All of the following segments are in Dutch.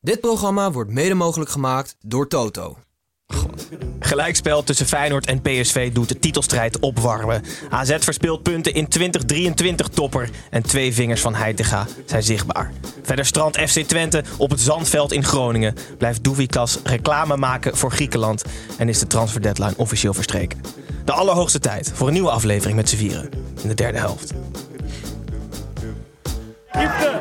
Dit programma wordt mede mogelijk gemaakt door Toto. Gelijkspel tussen Feyenoord en PSV doet de titelstrijd opwarmen. AZ verspeelt punten in 2023 topper en twee vingers van Heitinga zijn zichtbaar. Verder strand FC Twente op het Zandveld in Groningen. Blijft Doevikas reclame maken voor Griekenland en is de transfer deadline officieel verstreken. De allerhoogste tijd voor een nieuwe aflevering met z'n vieren in de derde helft. The,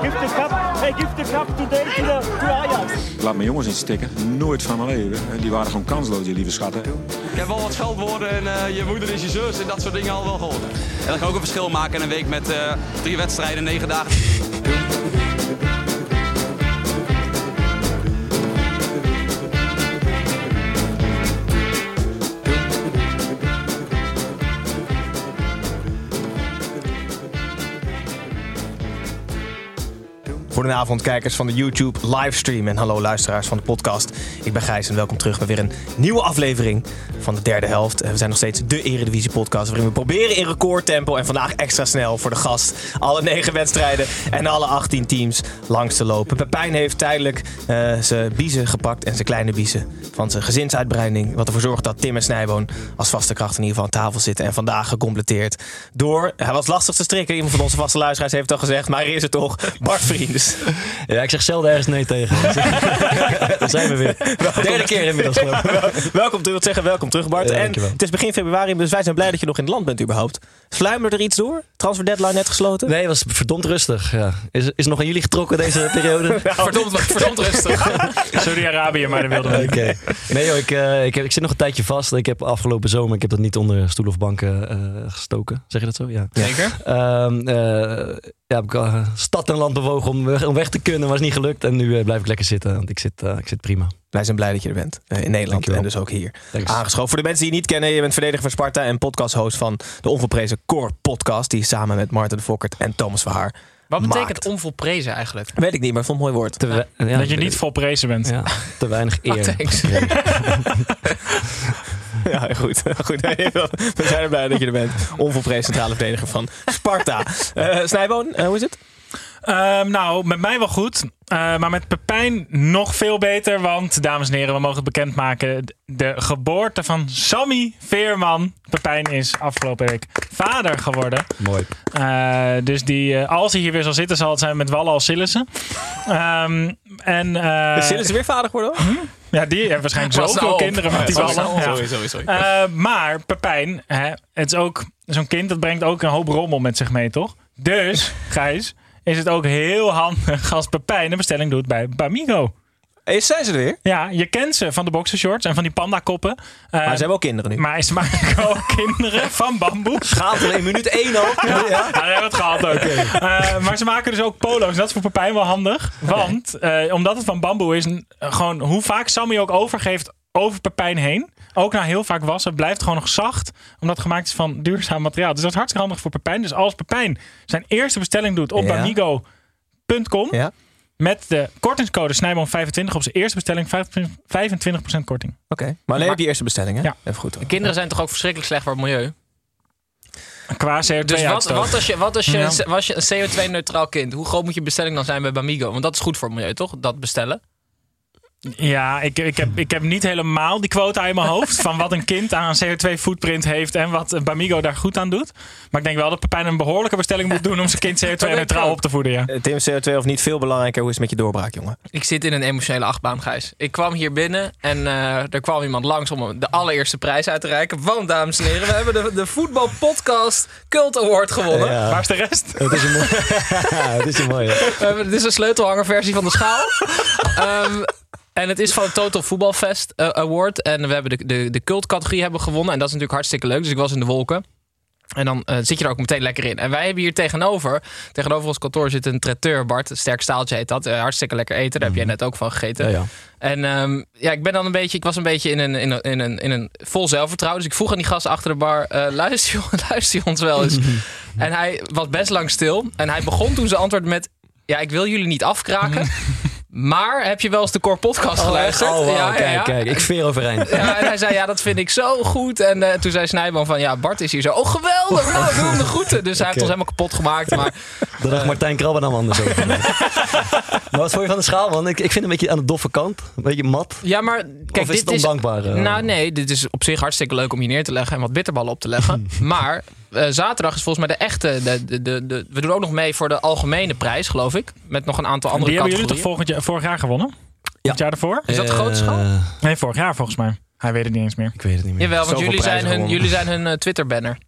give the, hey, give the cup today to, the, to Ajax. Ik laat mijn jongens niet stikken. Nooit van mijn leven. Die waren gewoon kansloos, die lieve schatten. Ik heb wel wat scheldwoorden en eh, je moeder is je zus en dat soort dingen al wel gehoord. En dat kan ook een verschil maken in een week met eh, drie wedstrijden, negen dagen. Goedenavond kijkers van de YouTube livestream en hallo luisteraars van de podcast. Ik ben Gijs en welkom terug bij weer een nieuwe aflevering van de derde helft. We zijn nog steeds de Eredivisie podcast waarin we proberen in recordtempo en vandaag extra snel voor de gast alle negen wedstrijden en alle 18 teams langs te lopen. Pepijn heeft tijdelijk uh, zijn biezen gepakt en zijn kleine biezen van zijn gezinsuitbreiding. Wat ervoor zorgt dat Tim en Snijboon als vaste kracht in ieder geval aan tafel zitten. En vandaag gecompleteerd door, hij was lastig te strikken. Iemand van onze vaste luisteraars heeft het al gezegd, maar hier is het toch, Bart Vriends. Ja, ik zeg zelden ergens nee tegen. Daar zijn we weer. Derde keer inmiddels. welkom terug, zeggen welkom terug Bart. Ja, en het is begin februari, dus wij zijn blij dat je nog in het land bent überhaupt. Sluimert er iets door? Transfer deadline net gesloten? Nee, het was verdomd rustig. Ja. Is, is nog aan jullie getrokken deze periode? Verdomd, verdomd rustig. Saudi-Arabië, maar we niet. Oké. Nee joh, ik, eh, ik, heb, ik zit nog een tijdje vast. Ik heb afgelopen zomer, ik heb dat niet onder stoel of banken eh, gestoken. Zeg je dat zo? Ja. Zeker. Ehm, eh, ja, heb ik uh, stad en land bewogen om, weg- om weg te kunnen, was niet gelukt. En nu eh, blijf ik lekker zitten, want ik zit, eh, ik zit prima. Wij zijn blij dat je er bent. eh, In Nederland en dus ook hier. Thanks. Aangeschoven. Voor de mensen die je niet kennen, je bent verdediger van Sparta en podcast-host van de onvolprezen Core Podcast. Die samen met Marten de Fokkert en Thomas Verhaar. Wat betekent maakt. onvolprezen eigenlijk? Weet ik niet, maar ik vond het een mooi woord. Te we- ja, Dat je niet volprezen bent. ja, te weinig eer. Ja, goed. goed. We zijn er blij dat je er bent. Onvolprezen centrale verdediger van Sparta. Eh Snijboon, eh, hoe is het? Ehm, nou, met mij wel goed. Eh, maar met Pepijn nog veel beter. Want, dames en heren, we mogen het bekendmaken. De geboorte van Sammy Veerman. Pepijn is afgelopen week vader geworden. Mooi. Eh, dus die, eh, als hij hier weer zal zitten, zal het zijn met Wallen als Sillissen. Ehm en, eh, Is Sillis weer vader geworden? hoor? Ja, die heeft waarschijnlijk zoveel kinderen met die. Sorry, sorry, sorry. Eh, maar Pepijn, hè, het is ook zo'n kind dat brengt ook een hoop rommel met zich mee, toch? Dus, Gijs, is het ook heel handig als Pepijn een bestelling doet bij Bamigo. Is zijn ze er weer? Ja, je kent ze van de boxershorts en van die pandakoppen. Eh, Maar ze hebben ook kinderen nu. maar ze maken ook kinderen van bamboe. Gaat er in minuut 1 al. Ja. Ja, dat hebben we het gehad ook. Eh, maar ze maken dus ook polo's. Dat is voor Pepijn wel handig. Want eh, omdat het van bamboe is, gewoon hoe vaak Sammy ook overgeeft over Pepijn heen. Ook na heel vaak wassen, blijft gewoon nog zacht. Omdat het gemaakt is van duurzaam materiaal. Dus dat is hartstikke handig voor Pepijn. Dus als Pepijn zijn eerste bestelling doet op Ja. bamigo.com. Ja. Met de kortingscode Snijboom25 op zijn eerste bestelling 25% korting. Oké. Maar alleen op je eerste bestelling, hè? Ja. Even goed. hoor. Kinderen zijn toch ook verschrikkelijk slecht voor het milieu? Qua CO2 Dus wat, wat als je, wat als je, Ja. was je een CO2-neutraal kind? Hoe groot moet je bestelling dan zijn bij Bamigo? Want dat is goed voor het milieu, toch? Dat bestellen. Ja, ik, ik, heb, ik heb niet helemaal die quota in mijn hoofd. van wat een kind aan CO2-footprint heeft. en wat Bamigo daar goed aan doet. Maar ik denk wel dat Pepijn een behoorlijke bestelling moet doen. om zijn kind CO2-neutraal op te voeden. Ja. Eh, Tim, CO2 of niet veel belangrijker. Hoe is het met je doorbraak, jongen? Ik zit in een emotionele achtbaan, Gijs. Ik kwam hier binnen en eh, er kwam iemand langs om de allereerste prijs uit te reiken. Want, dames en heren, we hebben de, de voetbalpodcast Cult Award gewonnen. Ja. Waar is de rest? Het is een mooi. het is een mooie. We hebben, dit is een sleutelhangerversie van de schaal. Ehm, en het is van het Total Voetbalfest eh, Award. En we hebben de, de, de cultcategorie hebben gewonnen. En dat is natuurlijk hartstikke leuk. Dus ik was in de wolken. En dan eh, zit je er ook meteen lekker in. En wij hebben hier tegenover, tegenover ons kantoor zit een traiteur, Bart. Een sterk staaltje heet dat. Eh, hartstikke lekker eten. Daar heb jij net ook van gegeten. Ja, ja. En ehm, ja, ik ben dan een beetje, ik was een beetje in een, in een, in een, in een vol zelfvertrouwen. Dus ik vroeg aan die gast achter de bar: eh, luister, luister je ons wel eens? en hij was best lang stil. En hij begon toen zijn antwoord met: Ja, ik wil jullie niet afkraken. Maar heb je wel eens de Core Podcast geluisterd? Oh, wow, ja, ja, kijk, ja. kijk. Ik veer overeind. Ja, en hij zei, ja, dat vind ik zo goed. En eh, toen zei Snijboom van, ja, Bart is hier zo. Oh, geweldig, nou, doe hem de groeten. Dus hij heeft ons helemaal kapot gemaakt. Maar Dat dacht Martijn Krabbe dan anders over. maar wat vond je van de schaal, man? Ik, ik vind het een beetje aan de doffe kant. Een beetje mat. Ja, maar kijk, of is dit het ondankbaar? eh? Nou, nee, dit is op zich hartstikke leuk om je neer te leggen en wat bitterballen op te leggen. maar eh, zaterdag is volgens mij de echte. De, de, de, de- we doen ook nog mee voor de algemene prijs, geloof ik. Met nog een aantal andere Die hebben jullie toch categorieën. volgend jaar, vorig jaar gewonnen? Ja. Het jaar ervoor? Is dat de grote schaal? Eh, Nee, vorig jaar volgens mij. Hij weet het niet eens meer. ik weet het niet meer. Jawel, want jullie zijn, hun, gewonnen. jullie zijn hun eh, Twitter-banner.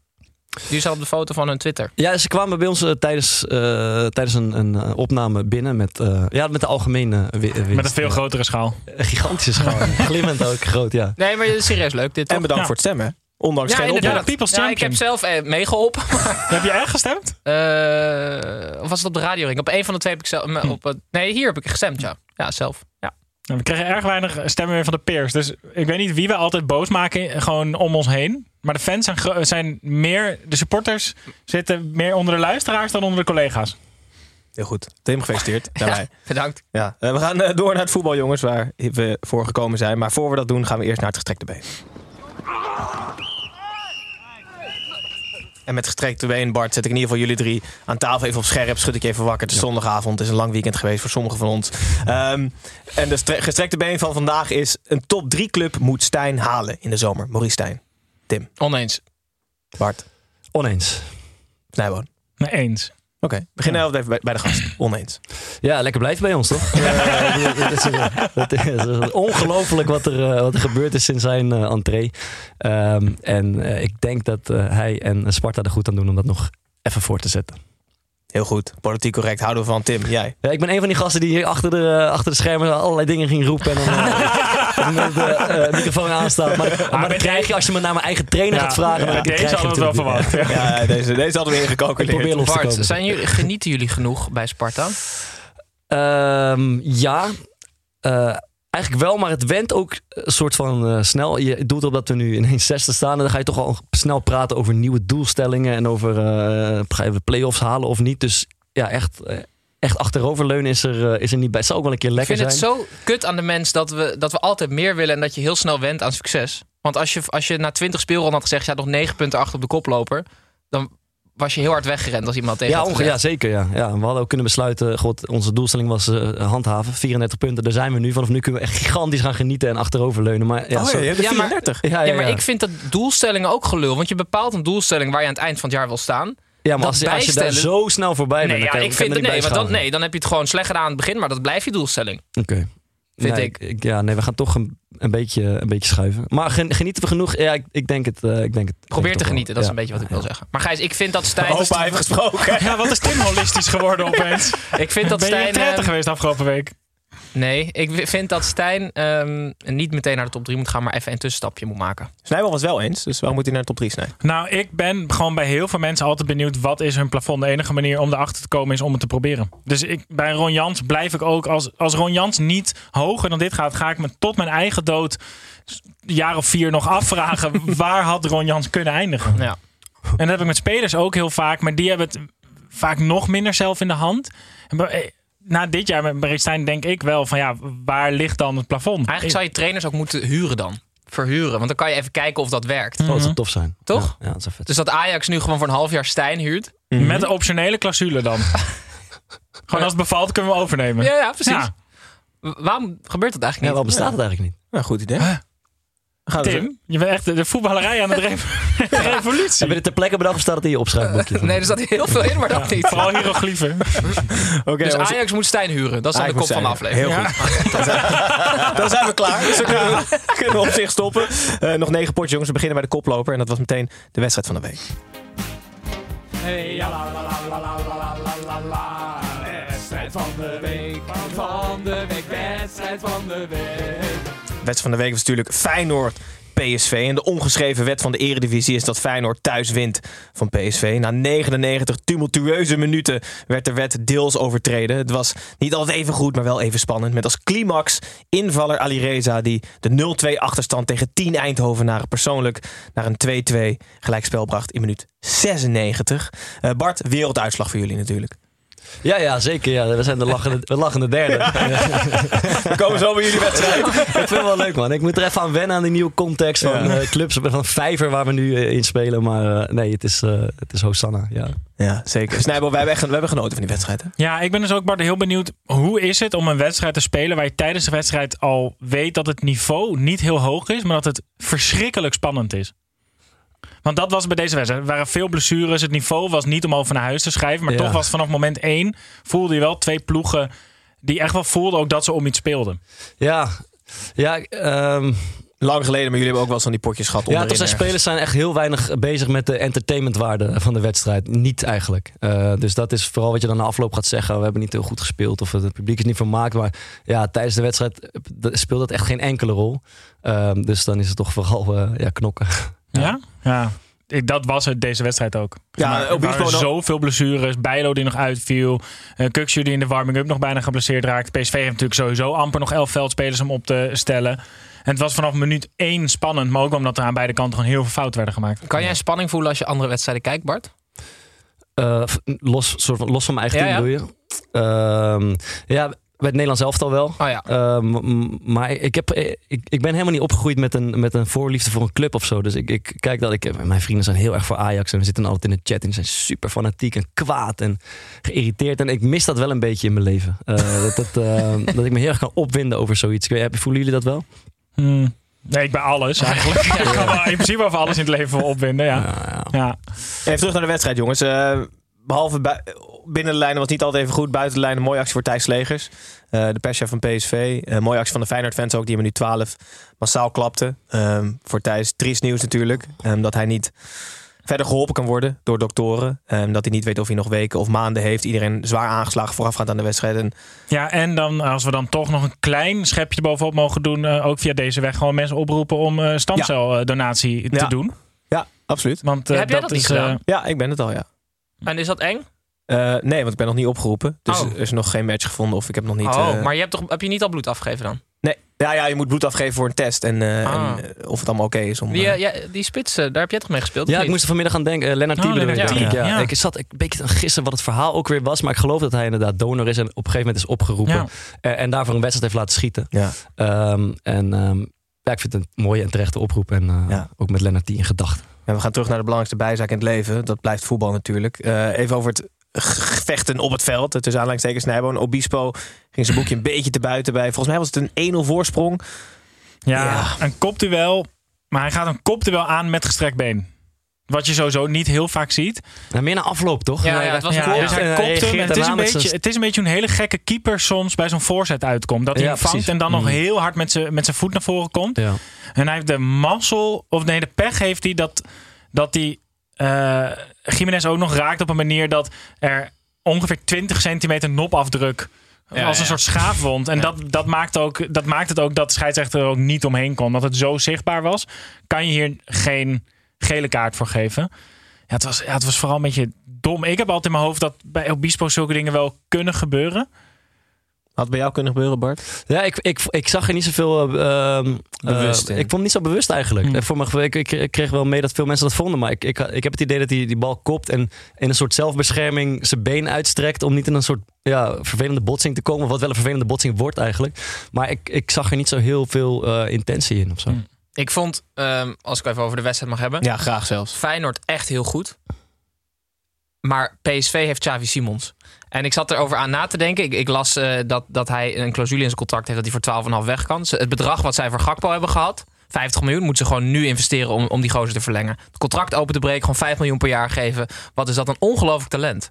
Die staat op de foto van hun Twitter. Ja, ze kwamen bij ons eh, tijdens, eh, tijdens een, een eh, opname binnen met, eh, ja, met de algemene winst. Met een veel grotere schaal. Een gigantische schaal. Glimmend ook groot, ja. Nee, maar serieus leuk dit toch? En bedankt Ja. voor het stemmen. Ondanks geen inderdaad. opdracht. Ja, People's Ja, ik heb Champion. zelf eh, meegeholpen. Heb je echt gestemd? Eh, of was het op de radioring? Op een van de twee heb ik zelf... Hm. Op, het- nee, hier heb ik gestemd, ja. Ja, zelf. Ja. Nou, we kregen erg weinig stemmen weer van de peers. Dus ik weet niet wie we altijd boos maken gewoon om ons heen. Maar de fans zijn, zijn meer... De supporters zitten meer onder de luisteraars dan onder de collega's. Heel goed. Tim, gefeliciteerd. Daarbij. Bedankt. Ja, eh, we gaan eh, door naar het voetbal, jongens, waar we voor gekomen zijn. Maar voor we dat doen, gaan we eerst naar het gestrekte been. En met gestrekte been, Bart, zet ik in ieder geval jullie drie aan tafel even op scherp. Schud ik je even wakker. Het is zondagavond. Het is een lang weekend geweest voor sommigen van ons. Ehm, en de stre- gestrekte been van vandaag is... een top 3 club moet Stijn halen in de zomer. Maurice Stijn. Tim. Oneens. Bart. Oneens. Snijboon. Nee, eens. Oké, we beginnen even bij, bij de gast. Oneens. Ja, lekker blijven bij ons, toch? Het is, het is ongelooflijk wat er, eh, wat er gebeurd is sinds zijn entree. Ehm, en ik denk dat hij en Sparta er goed aan doen om dat nog even voor te zetten. Heel goed. Politiek correct. Houden we van. Tim, jij. Ja, ik ben een van die gasten die hier achter de, achter de schermen allerlei dingen ging roepen. En dan eh, met de eh, microfoon aanstaat. Maar, maar dan krijg je, als je me naar mijn eigen trainer Ja, gaat vragen... ja, dan deze krijg hadden we het wel verwacht. Ja. Ja, deze, deze hadden we Ik ingecalculeerd. probeer los te Bart, zijn jullie, genieten jullie genoeg bij Sparta? Ehm, ja, Eh, eigenlijk wel, maar het went ook een soort van eh, snel. Je doet erop dat we nu ineens zesde staan. En dan ga je toch al snel praten over nieuwe doelstellingen. En over eh, ga je de play-offs halen of niet. Dus ja, echt, eh, echt achteroverleunen is er, eh, is er niet bij. Het zou ook wel een keer Ik lekker vind zijn. het zo kut aan de mens dat we, dat we altijd meer willen en dat je heel snel went aan succes. Want als je, als je na 20 speelronden had gezegd, ja, nog 9 punten achter op de koploper, dan was je heel hard weggerend als iemand tegen Ja, onge- ja, zeker. Ja. Ja, we hadden ook kunnen besluiten, god, onze doelstelling was eh, handhaven. 34 punten, daar zijn we nu. Vanaf nu kunnen we echt gigantisch gaan genieten en achteroverleunen. Maar, ja, Oh zo- ja, maar- 34. ja, Ja, maar ik vind dat doelstellingen ook gelul. Want je bepaalt een doelstelling waar je aan het eind van het jaar wil staan. Ja, maar dat als, je- als je daar zo snel voorbij bent, Nee, dan ja, kan je- ik kan vind er het, niet nee, want dan, nee, dan heb je het gewoon slecht gedaan aan het begin, maar dat blijft je doelstelling. Oké. Vind Nee, ik. Ja, nee, we gaan toch een, een, beetje, een beetje schuiven. Maar gen- genieten we genoeg? Ja, ik, ik denk het. eh, ik denk het Probeer denk te genieten, dat is een beetje wat ik Ja, wil zeggen. Maar Gijs, ik vind dat Stijn... Opa heeft gesproken. Ja, wat is Tim holistisch geworden opeens? Ik vind dat ben je Stijn... in Trenten ehm, geweest afgelopen week? Nee, ik vind dat Stijn ehm, niet meteen naar de top 3 moet gaan, maar even een tussenstapje moet maken. Snijboom was wel eens, dus waarom moet hij naar de top 3 snijden? Nou, ik ben gewoon bij heel veel mensen altijd benieuwd wat is hun plafond. De enige manier om erachter te komen is om het te proberen. Dus ik, bij Ron Jans blijf ik ook, als, als Ron Jans niet hoger dan dit gaat, ga ik me tot mijn eigen dood een jaar of vier nog afvragen waar had Ron Jans kunnen eindigen. Ja. En dat heb ik met spelers ook heel vaak, maar die hebben het vaak nog minder zelf in de hand. En Na dit jaar met Stijn denk ik wel van ja, waar ligt dan het plafond? Eigenlijk zou je trainers ook moeten huren dan. Verhuren, want dan kan je even kijken of dat werkt. Oh, dat zou tof zijn. Toch? Ja, ja, dat zou vet Dus dat Ajax nu gewoon voor een half jaar Stijn huurt. Met een optionele clausule dan. Gewoon als het bevalt kunnen we overnemen. Ja, ja precies. Ja. Waarom gebeurt dat eigenlijk Ja, niet? waarom bestaat het eigenlijk niet? Nou, goed idee. Tim, je bent echt de voetballerij aan het revolutie. Hebben het ter plekke bedacht of staat het in je opschrijfboekje? nee, er staat heel veel in, maar dat ja, niet. Vooral hieroglyphen. okay, dus Ajax moet Stijn huren. Dat is de kop van de aflevering. Heel goed. Dan zijn, we... klaar. Dus we kunnen, kunnen op zich stoppen. Eh, nog negen potjes, jongens. We beginnen bij de koploper. En dat was meteen de wedstrijd van de week. Hey, ja, la, la, la, la, Wedstrijd van de week. Van de week. Wedstrijd van de week. Wedstrijd van de week was natuurlijk Feyenoord. PSV. En de ongeschreven wet van de Eredivisie is dat Feyenoord thuis wint van PSV. Na 99 tumultueuze minuten werd de wet deels overtreden. Het was niet altijd even goed, maar wel even spannend. Met als climax invaller Ali Reza die de 0-2 achterstand tegen 10 Eindhovenaren persoonlijk naar een 2-2 gelijkspel bracht in minuut 96. Eh, Bart, werelduitslag voor jullie natuurlijk. Ja, ja, zeker. Ja. We zijn de lachende, de lachende derde. We komen zo bij jullie wedstrijd. ik vind het wel leuk, man. Ik moet er even aan wennen aan die nieuwe context van Ja. eh, clubs. Van Vijver waar we nu eh, in spelen. Maar eh, nee, het is, eh, het is Hosanna. Ja. Ja, zeker. Snijbo, wij hebben, echt- we hebben genoten van die wedstrijd. Hè? Ja, ik ben dus ook Bart heel benieuwd. Hoe is het om een wedstrijd te spelen waar je tijdens de wedstrijd al weet dat het niveau niet heel hoog is, maar dat het verschrikkelijk spannend is? Want dat was bij deze wedstrijd. Er waren veel blessures. Het niveau was niet om over naar huis te schrijven. Maar Ja. toch was vanaf moment één voelde je wel twee ploegen die echt wel voelden ook dat ze om iets speelden. Ja, ja ehm, Lang geleden, maar jullie hebben ook wel eens van die potjes gehad. ja toch zijn spelers zijn echt heel weinig bezig met de entertainmentwaarde van de wedstrijd. Niet eigenlijk. Eh, dus dat is vooral wat je dan na afloop gaat zeggen. We hebben niet heel goed gespeeld of het publiek is niet vermaakt. Maar ja, tijdens de wedstrijd eh, speelt dat echt geen enkele rol. Ehm, dus dan is het toch vooral eh, ja, knokken. Ja? Ja. Ik, dat was het deze wedstrijd ook. Ja, er waren zoveel blessures. Bijlo die nog uitviel. Uh, die in de warming-up nog bijna geblesseerd raakt. PSV heeft natuurlijk sowieso amper nog elf veldspelers om op te stellen. En het was vanaf minuut één spannend. Maar ook omdat er aan beide kanten gewoon heel veel fouten werden gemaakt. Kan jij spanning voelen als je andere wedstrijden kijkt, Bart? Eh, los, soort van, los van mijn eigen Ja, team ja. bedoel je? Ehm, ja, bij het Nederlands elftal wel. Oh ja. Ehm, maar ik, heb, eh, ik, ik ben helemaal niet opgegroeid met een, met een voorliefde voor een club of zo. Dus ik, ik kijk dat ik. Mijn vrienden zijn heel erg voor Ajax. En we zitten altijd in de chat. En die zijn super fanatiek en kwaad en geïrriteerd. En ik mis dat wel een beetje in mijn leven. Eh, dat, dat, eh, dat ik me heel erg kan opwinden over zoiets. Ik weet- heb- Voelen jullie dat wel? Hmm. Nee, ik bij alles eigenlijk. Ja, ik kan wel in principe over alles in het leven opwinden. Ja. ja. Ja. Even terug naar de wedstrijd, jongens. Eh, behalve binnen de lijnen was het niet altijd even goed. Buiten de lijnen, mooie actie voor Thijs Slegers. Eh, de perschef van PSV. Eh, mooie actie van de Feyenoord-fans ook, die in minuut 12 massaal klapte. Ehm, voor Thijs triest nieuws natuurlijk. Ehm, dat hij niet verder geholpen kan worden door doktoren. Ehm, dat hij niet weet of hij nog weken of maanden heeft. Iedereen zwaar aangeslagen voorafgaand aan de wedstrijd. En ja, en dan als we dan toch nog een klein schepje bovenop mogen doen. eh, ook via deze weg gewoon mensen oproepen om eh stamceldonatie te Ja. doen. ja, absoluut. Want, Ja, heb jij dat niet is, gedaan? Ja, ik ben het al, ja. En is dat eng? Eh, nee, want ik ben nog niet opgeroepen. Dus Oh. er is nog geen match gevonden of ik heb nog niet... oh, eh, maar je hebt, toch, heb je niet al bloed afgegeven dan? Nee, ja, ja, je moet bloed afgeven voor een test. En, eh, Ah. en, eh, of het allemaal oké is. Om, Die, eh, ja, die spits, eh, daar heb jij toch mee gespeeld? Ja, ik moest er vanmiddag aan denken. Uh, Lennart Oh. Lennart ja. Tiele, Ja. ja. Ik zat ik, een beetje te gissen wat het verhaal ook weer was. Maar ik geloof dat hij inderdaad donor is en op een gegeven moment is opgeroepen. Ja. Eh, en daarvoor een wedstrijd heeft laten schieten. ja. Ehm, en ehm, ja, ik vind het een mooie en terechte oproep. En eh, Ja. ook met Lennart in gedachten. We gaan terug naar de belangrijkste bijzaak in het leven. Dat blijft voetbal natuurlijk. Eh, even over het vechten op het veld. Tussen aanleidingstekens Snijboon. Obispo ging zijn boekje een beetje te buiten bij. Volgens mij was het een 1-0 voorsprong. Ja, Ja. een kopduel. Maar hij gaat een kopduel aan met gestrekt been. Wat je sowieso niet heel vaak ziet. Nou, meer naar afloop, toch? Ja, het was Ja, kop. dus hij en kopt hem. reageert En het, is een beetje, het is een beetje een hele gekke keeper soms bij zo'n voorzet uitkomt. Dat hij hem vangt precies. en dan nog Mm. heel hard met zijn met zijn voet naar voren komt. Ja. En hij heeft de mazzel, of nee, de pech heeft hij dat, dat hij eh Jiménez ook nog raakt op een manier dat er ongeveer 20 centimeter nopafdruk Ja, als een ja. soort schaafwond. En dat, dat, maakt ook, dat maakt het ook dat de scheidsrechter er ook niet omheen kon. Dat het zo zichtbaar was, kan je hier geen gele kaart voor geven. Ja, het, was, ja, het was vooral een beetje dom. Ik heb altijd in mijn hoofd dat bij Obispo zulke dingen wel kunnen gebeuren. Had bij jou kunnen gebeuren, Bart? Ja, ik, ik, ik zag er niet zoveel uh, ehm, Bewust in. ik vond het niet zo bewust eigenlijk. Eh, Voor mijn ik, ik, ik kreeg wel mee dat veel mensen dat vonden. Maar ik, ik, ik heb het idee dat hij die bal kopt en in een soort zelfbescherming zijn been uitstrekt. Om niet in een soort ja, vervelende botsing te komen. Wat wel een vervelende botsing wordt eigenlijk. Maar ik, ik zag er niet zo heel veel eh, intentie in of zo. Hmm. Ik vond, ehm, als ik even over de wedstrijd mag hebben, Ja, graag zelfs. Feyenoord echt heel goed. Maar PSV heeft Xavi Simons. En ik zat erover aan na te denken. Ik, ik las eh, dat, dat hij een clausule in zijn contract heeft dat hij voor 12,5 weg kan. Het bedrag wat zij voor Gakpo hebben gehad, 50 miljoen, moeten ze gewoon nu investeren om, om die gozer te verlengen. Het contract open te breken, gewoon 5 miljoen per jaar geven. Wat is dat een ongelooflijk talent.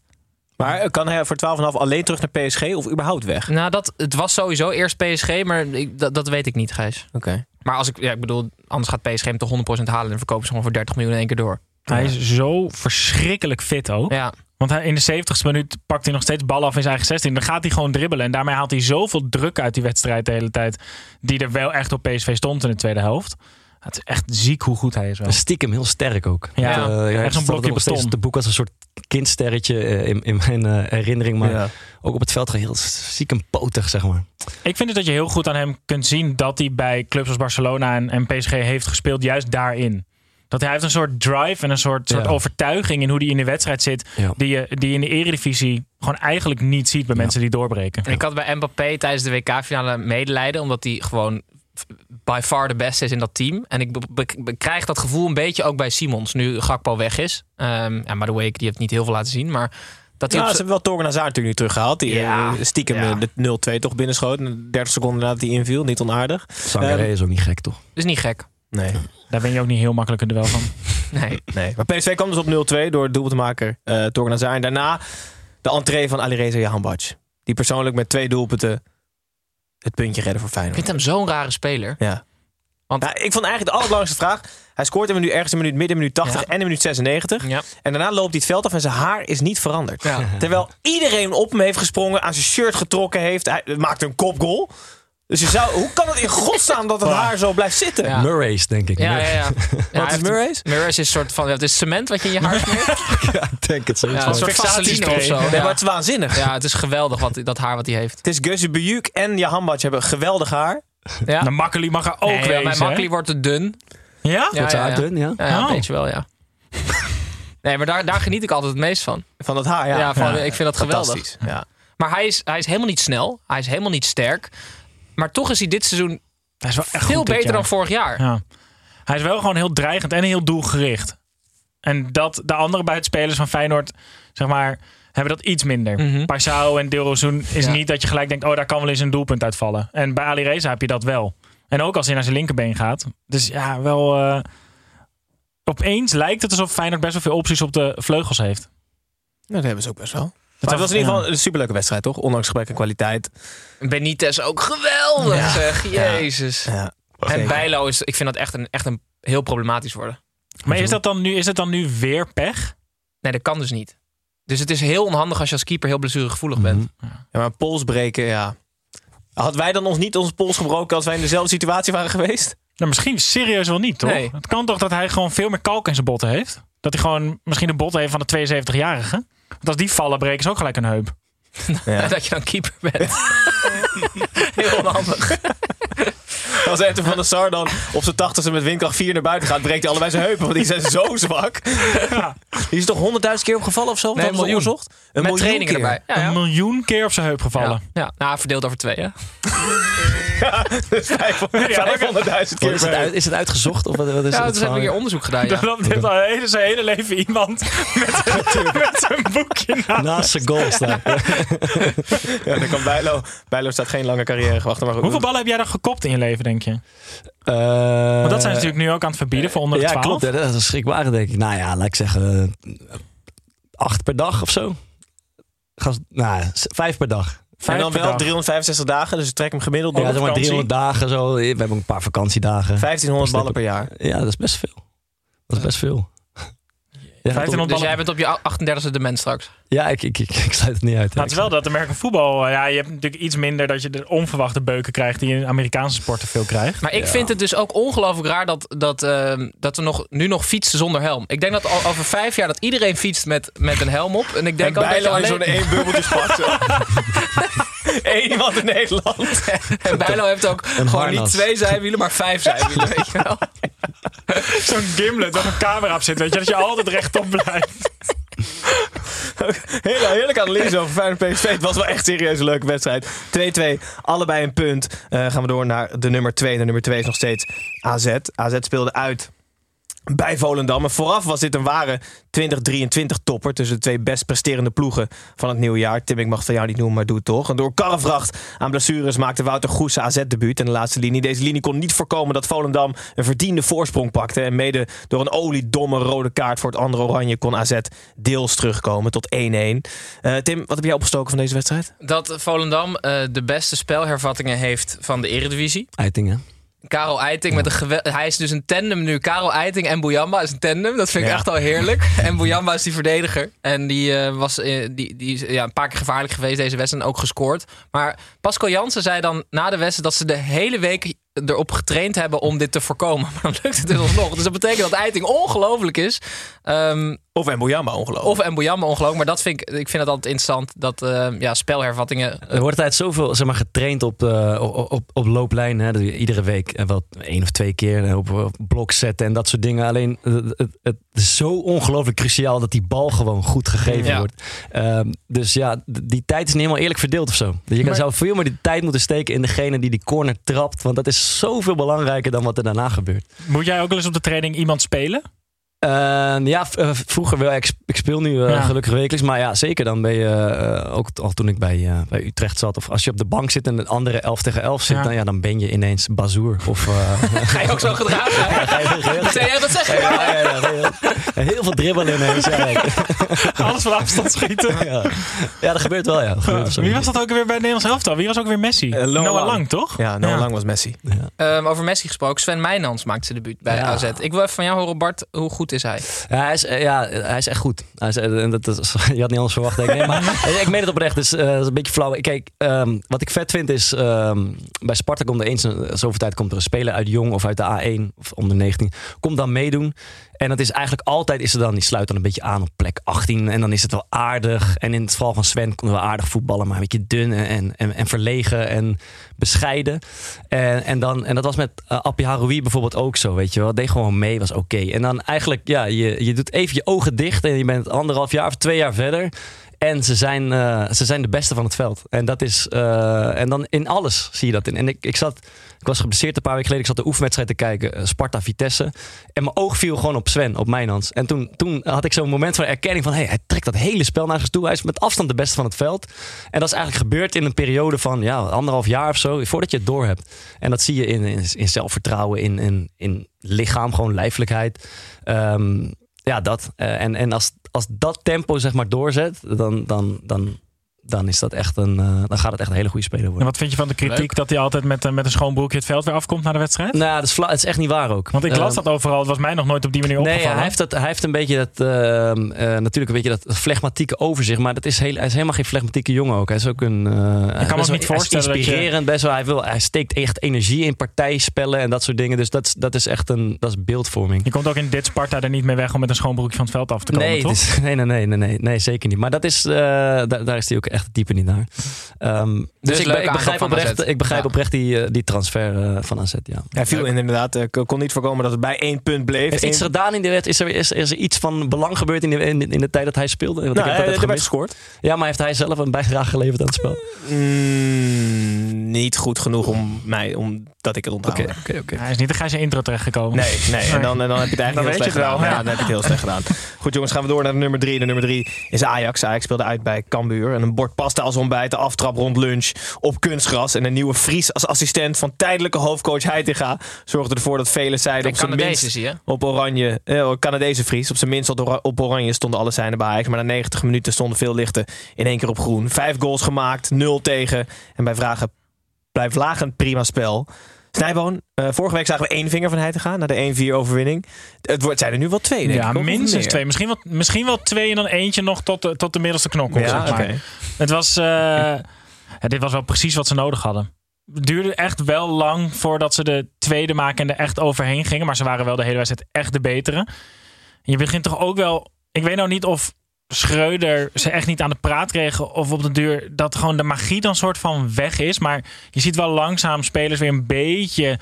Maar eh, kan hij voor 12,5 alleen terug naar PSG of überhaupt weg? Nou, dat, het was sowieso eerst PSG, maar ik, dat, dat weet ik niet, Gijs. Oké. Maar als ik, ja, ik bedoel, anders gaat PSG hem toch 100% halen en verkopen ze gewoon voor 30 miljoen in één keer door. Hij is zo verschrikkelijk fit ook. Ja. Want hij, in de 70ste minuut pakt hij nog steeds bal af in zijn eigen 16. Dan gaat hij gewoon dribbelen. En daarmee haalt hij zoveel druk uit die wedstrijd de hele tijd. Die er wel echt op PSV stond in de tweede helft. Het is echt ziek hoe goed hij is wel. Stiekem heel sterk ook. Ja, Want, eh, echt zo'n stel blokje nog steeds beton. Het boek als een soort kindsterretje eh, in, in mijn eh, herinnering. Maar Ja. ook op het veld heel stiekem potig, zeg maar. Ik vind het dat je heel goed aan hem kunt zien dat hij bij clubs als Barcelona en, en PSG heeft gespeeld, juist daarin. Dat hij heeft een soort drive en een soort, soort Ja. overtuiging in hoe hij in de wedstrijd zit, Ja. die je die je in de eredivisie gewoon eigenlijk niet ziet bij mensen die doorbreken. En ik had bij Mbappé tijdens de WK-finale medelijden, omdat hij gewoon by far de beste is in dat team. En ik be- be- be- krijg dat gevoel een beetje ook bij Simons, nu Gakpo weg is. Ehm ja, maar de Wake die heeft niet heel veel laten zien, maar dat Ja, ze hebben wel Torgen Hazard natuurlijk nu teruggehaald. Die Ja. eh, stiekem Ja. eh, de 0-2 toch binnenschoot. En 30 seconden nadat hij inviel. Niet onaardig. Sangaré Ehm, is ook niet gek, toch? is niet gek. Nee. Daar ben je ook niet heel makkelijk een duel van. Nee. nee. Maar PSV kwam dus op 0-2 door het doelpuntenmaker uh, Torgen Hazard. En daarna de entree van Alireza Jahanbac. Die persoonlijk met twee doelpunten het puntje redden voor Ik Feyenoord. vind hem zo'n rare speler. Ja. Want- ik vond eigenlijk de allerbelangrijkste vraag. Hij scoort hem nu ergens in minuut, midden in minuut 80 Ja. en in minuut 96. Ja. En daarna loopt hij het veld af en zijn haar is niet veranderd. Terwijl iedereen op hem heeft gesprongen, aan zijn shirt getrokken heeft. Hij maakte een kopgoal. Dus je zou, hoe kan het in godsnaam dat het haar zo blijft zitten? Ja. Murray's, denk ik. Ja, ja, ja. ja. Wat is Murray's? Murray's is een soort van, het is cement wat je in je haar smeert. Ja, ik denk het zo. Ja, een soort vaseline of zo. Nee, Ja. maar het is waanzinnig. Ja, het is geweldig wat, dat haar wat hij heeft. Het is Gusje Bujuk en Jahanbac hebben geweldig haar. Ja. De Makkeli mag er ook Nee, wezen. bij hè? Makkeli wordt het dun. Ja? Ja, Wordt zijn haar dun, ja? Ja, ja, een Oh. beetje wel, ja. Nee, maar daar, daar geniet ik altijd het meest van. Van dat haar, ja. Ja, van, Ja. ik vind dat geweldig. Fantastisch. Ja. Maar hij is, hij is helemaal niet snel. Hij is helemaal niet sterk. Maar toch is hij dit seizoen Hij is wel echt veel beter dan vorig jaar. Ja. Hij is wel gewoon heel dreigend en heel doelgericht. En dat de andere buitenspelers van Feyenoord, zeg maar, hebben dat iets minder. Mhm. Paisao en Dilrosun is Ja. niet dat je gelijk denkt, oh, daar kan wel eens een doelpunt uitvallen. En bij Ali Reza heb je dat wel. En ook als hij naar zijn linkerbeen gaat. Dus ja, wel... eh, opeens lijkt het alsof Feyenoord best wel veel opties op de vleugels heeft. Nou, dat hebben ze ook best wel. Maar Dat het was in ieder geval een superleuke wedstrijd, toch? Ondanks gebrek aan kwaliteit. Benitez ook geweldig, Ja. zeg. Jezus. Ja, En. Bijlo is, ik vind dat echt een, echt een heel problematisch worden. Maar is, dat dan nu, is het dan nu weer pech? Nee, dat kan dus niet. Dus het is heel onhandig als je als keeper heel blessuregevoelig bent. Ja, maar pols breken, ja. Had wij dan ons niet onze pols gebroken als wij in dezelfde situatie waren geweest? Nou, misschien serieus wel niet, toch? Nee. Het kan toch dat hij gewoon veel meer kalk in zijn botten heeft? Dat hij gewoon misschien de botten heeft van de 72-jarige? Want als die vallen, breken ze ook gelijk een heup. Ja. Dat je dan keeper bent. heel onhandig. Als Enter van der Sar dan op zijn tachtigste met windkracht 4 naar buiten gaat, breekt hij allebei zijn heupen, want die zijn zo zwak. Die is toch honderdduizend keer opgevallen of zo? Nee, Dat een miljoen. onderzocht? Een Met miljoen trainingen keer. erbij. Ja, Een miljoen keer op zijn heup gevallen. Ja, ja. Nou, verdeeld over twee, hè? Dus 500 Ja, 500.000 Wat keer is, het uit, is het uitgezocht? Of wat, wat is Ja, dus hebben we hier onderzoek gedaan, ja. Dan heeft al hele, zijn hele leven iemand met, met een boekje naast. Naast zijn goal staan. Ja, dan kan Bijlo. Bijlo staat geen lange carrière gewacht. Maar goed. Hoeveel ballen heb jij dan gekopt in je leven, denk je? Eh, Want dat zijn ze natuurlijk nu ook aan het verbieden voor onder de Ja, 12. klopt. Ja, dat is schrikbarend, denk ik. Nou ja, laat ik zeggen... acht per dag of zo. Gas, nou, vijf per dag. En dan wel dag. 365 dagen, dus trek hem gemiddeld door. Ja, zeg maar vakantie. 300 dagen zo. We hebben een paar vakantiedagen. 1500 ballen per jaar. Ja, dat is best veel. Dat is best veel. Ja, 1500 Dus ballen. jij bent op je 38e dement straks. Ja ik, ik, ik, ik sluit het niet uit. Nou, het is wel dat American voetbal, eh, ja, je hebt natuurlijk iets minder dat je de onverwachte beuken krijgt die je in Amerikaanse sporten veel krijgt. Maar ik vind het dus ook ongelooflijk raar dat, dat, ehm, dat we nog, nu nog fietsen zonder helm. Ik denk dat al over vijf jaar dat iedereen fietst met, met een helm op. En ik denk En ook dat je alleen... zo'n één bubbeltje pakt. zo. Eén iemand in Nederland. En Bijlo heeft ook gewoon harnas. niet twee zijwielen, maar vijf zijwielen, weet je wel. Zo'n gimlet dat een camera op zit, weet je, dat je altijd rechtop blijft. Hele, heerlijke analyse over Feyenoord PSV. Het was wel echt serieus een leuke wedstrijd. 2-2, allebei een punt. Eh, gaan we door naar de nummer 2. De nummer 2 is nog steeds AZ. AZ speelde uit bij Volendam. En vooraf was dit een ware 2023-topper tussen de twee best presterende ploegen van het nieuwe jaar. Tim, ik mag het van jou niet noemen, maar doe het toch. En door karrevracht aan blessures maakte Wouter Goes AZ-debuut in de laatste linie. Deze linie kon niet voorkomen dat Volendam een verdiende voorsprong pakte. En mede door een oliedomme rode kaart voor het andere oranje kon AZ deels terugkomen tot 1-1. Eh, Tim, wat heb jij opgestoken van deze wedstrijd? Dat Volendam eh, de beste spelhervattingen heeft van de Eredivisie. Eitingen. Karel Eiting met een gewe- Hij is dus een tandem nu. Karel Eiting en Bouyamba is een tandem. Dat vind ik Ja. echt al heerlijk. En Bouyamba is die verdediger. En die eh, was eh, die, die is ja, een paar keer gevaarlijk geweest deze wedstrijd. En ook gescoord. Maar Pascal Jansen zei dan na de wedstrijd dat ze de hele week erop getraind hebben om dit te voorkomen. Maar dan lukt het dus alsnog. Dus dat betekent dat Eiting ongelooflijk is. Ehm, Of Mbouyamba ongelooflijk. of en Bouyamba ongelooflijk. Maar dat vind ik, ik vind het altijd interessant. Dat eh, ja, spelhervattingen... Er wordt tijd zoveel zeg maar, getraind op, eh, op, op, op looplijn. Hè, dat je iedere week eh, wel één of twee keer op, op blok zetten en dat soort dingen. Alleen het, is zo ongelooflijk cruciaal dat die bal gewoon goed gegeven Ja. wordt. Ehm, dus ja, die tijd is niet helemaal eerlijk verdeeld of zo. Dus je kan, Maar- zou veel meer die tijd moeten steken in degene die die corner trapt. Want dat is zoveel belangrijker dan wat er daarna gebeurt. Moet jij ook wel eens op de training iemand spelen? Ehm, ja, eh, vroeger wel. Ik, sp- ik speel nu eh, Ja. gelukkig wekelijks. Maar ja, zeker. Dan ben je eh, ook al toen ik bij, bij Utrecht zat. Of als je op de bank zit en de andere 11 tegen 11 zit. Ja. Dan, ja, dan ben je ineens bazoer. Of, eh, Ga je ook zo gedragen? hè? ga je heel- Wat zeg je? Wat zeg je? ja, ja, ja, heel, heel veel dribbelen ineens. Ja, ja. Alles van afstand schieten. ja. Ja, dat gebeurt wel. Ja. Dat gebeurt zo. Wie was dat ook weer bij het Nederlands elftal? Wie was ook weer Messi? Noah Noah Lang. Lang, toch? Ja, Noah Ja. Lang was Messi. Ehm, over Messi gesproken. Sven Meijnans maakt zijn debuut bij Ja. AZ. Ik wil even van jou horen, Bart. Hoe goed is hij? Ja, hij is, eh, ja, hij is echt goed. Hij is, eh, dat is, je had niet anders verwacht. Denk ik. Nee, maar ik meen het oprecht. Dus, eh, dat is een beetje flauw. Kijk, ehm, wat ik vet vind is... ehm, bij Sparta komt er eens zoveel tijd komt er een speler uit Jong of uit de A1 of onder 19. Komt dan meedoen. En dat is eigenlijk altijd is er dan, die sluit dan een beetje aan op plek 18. En dan is het wel aardig. En in het geval van Sven kon hij wel aardig voetballen, maar een beetje dun en, en, en verlegen en bescheiden. En, en, dan, en dat was met uh, Appie Haroui bijvoorbeeld ook zo, weet je wel. Deed gewoon mee, was oké. En dan eigenlijk, ja, je, je doet even je ogen dicht en je bent anderhalf jaar of twee jaar verder. En ze zijn, uh, ze zijn de beste van het veld. En dat is. Uh, en dan in alles zie je dat in. En ik, ik zat. Ik was geblesseerd een paar weken geleden. Ik zat de oefenwedstrijd te kijken. uh, Sparta Vitesse. En mijn oog viel gewoon op Sven, op Mijnans. En toen, toen had ik zo'n moment van erkenning van... Hey, hij trekt dat hele spel naar zich toe. Hij is met afstand de beste van het veld. En dat is eigenlijk gebeurd in een periode van ja, anderhalf jaar of zo. Voordat je het door hebt. En dat zie je in, in, zelfvertrouwen, in, in, in lichaam, gewoon lijfelijkheid. Um, ja, dat. Uh, en en als, als dat tempo zeg maar doorzet, dan, dan, dan, dan, is dat echt een, uh, dan gaat het echt een hele goede speler worden. En wat vind je van de kritiek Leuk. dat hij altijd met, uh, met een schoon broekje het veld weer afkomt na de wedstrijd? Nou, dat is, het is echt niet waar ook. Want ik las dat overal. Het was mij nog nooit op die manier nee, opgevallen. hij heeft, dat, hij heeft een beetje dat, uh, natuurlijk een beetje dat flegmatieke overzicht. Maar dat is heel, hij is helemaal geen flegmatieke jongen ook. Hij is ook een... ik kan me niet voorstellen hij is inspirerend. je... best wel. Hij, wil, hij steekt echt energie in partijspellen en dat soort dingen. Dus dat, dat is echt een dat is beeldvorming. Je komt ook in dit Sparta er niet mee weg om met een schoon broekje van het veld af te komen, nee, toch? Is, nee, nee, nee, nee, nee, nee, zeker niet. Maar dat is, uh, daar, daar is hij ook echt dieper niet naar. Um, dus, dus ik, ik, begrijp oprecht, ik begrijp ja. oprecht die, uh, die transfer uh, van AZ. Ja. Hij viel in inderdaad. Uh, kon niet voorkomen dat het bij één punt bleef. Heeft Eén... iets gedaan in de wet? Is er, is, is er iets van belang gebeurd in de, in, in de tijd dat hij speelde? Want nou, ik heb hij, dat hij werd gescoord. Ja, maar heeft hij zelf een bijdrage geleverd aan het spel? Mm, niet goed genoeg om mij, omdat ik het onthoud. Oké, oké, oké. Hij is niet de zijn intro terechtgekomen. Nee, nee. En dan, en dan heb je het eigenlijk dan heel slecht wel. gedaan. Ja. ja, dan heb je het heel slecht gedaan. Goed jongens, gaan we door naar de nummer drie. De nummer drie is Ajax. Ajax speelde uit bij Cambuur. En een bord pasta als ontbijt, de aftrap rond lunch op kunstgras. En een nieuwe Fries als assistent van tijdelijke hoofdcoach Heitinga zorgde ervoor dat velen zeiden op zijn minst zie je? op oranje, eh, Canadese Fries, op zijn minst op, op oranje stonden alle zijnen bij Ajax. Maar na 90 minuten stonden veel lichten in één keer op groen. Vijf goals gemaakt, nul tegen. En bij vragen blijft lagend prima spel. Snijboon, uh, vorige week zagen we één vinger van Heitinga na de 1-4 overwinning. Het wordt, zijn er nu wel twee, denk ja, ik. minstens twee. Misschien wel, misschien wel twee en dan eentje nog tot de, tot de middelste knokkel. Ja, zeg maar. okay. Het was, uh, ja, dit was wel precies wat ze nodig hadden. Het duurde echt wel lang voordat ze de tweede maken en er echt overheen gingen. Maar ze waren wel de hele wedstrijd echt de betere. Je begint toch ook wel... Ik weet nou niet of Schreuder ze echt niet aan de praat kreeg. Of op de duur dat gewoon de magie dan soort van weg is. Maar je ziet wel langzaam spelers weer een beetje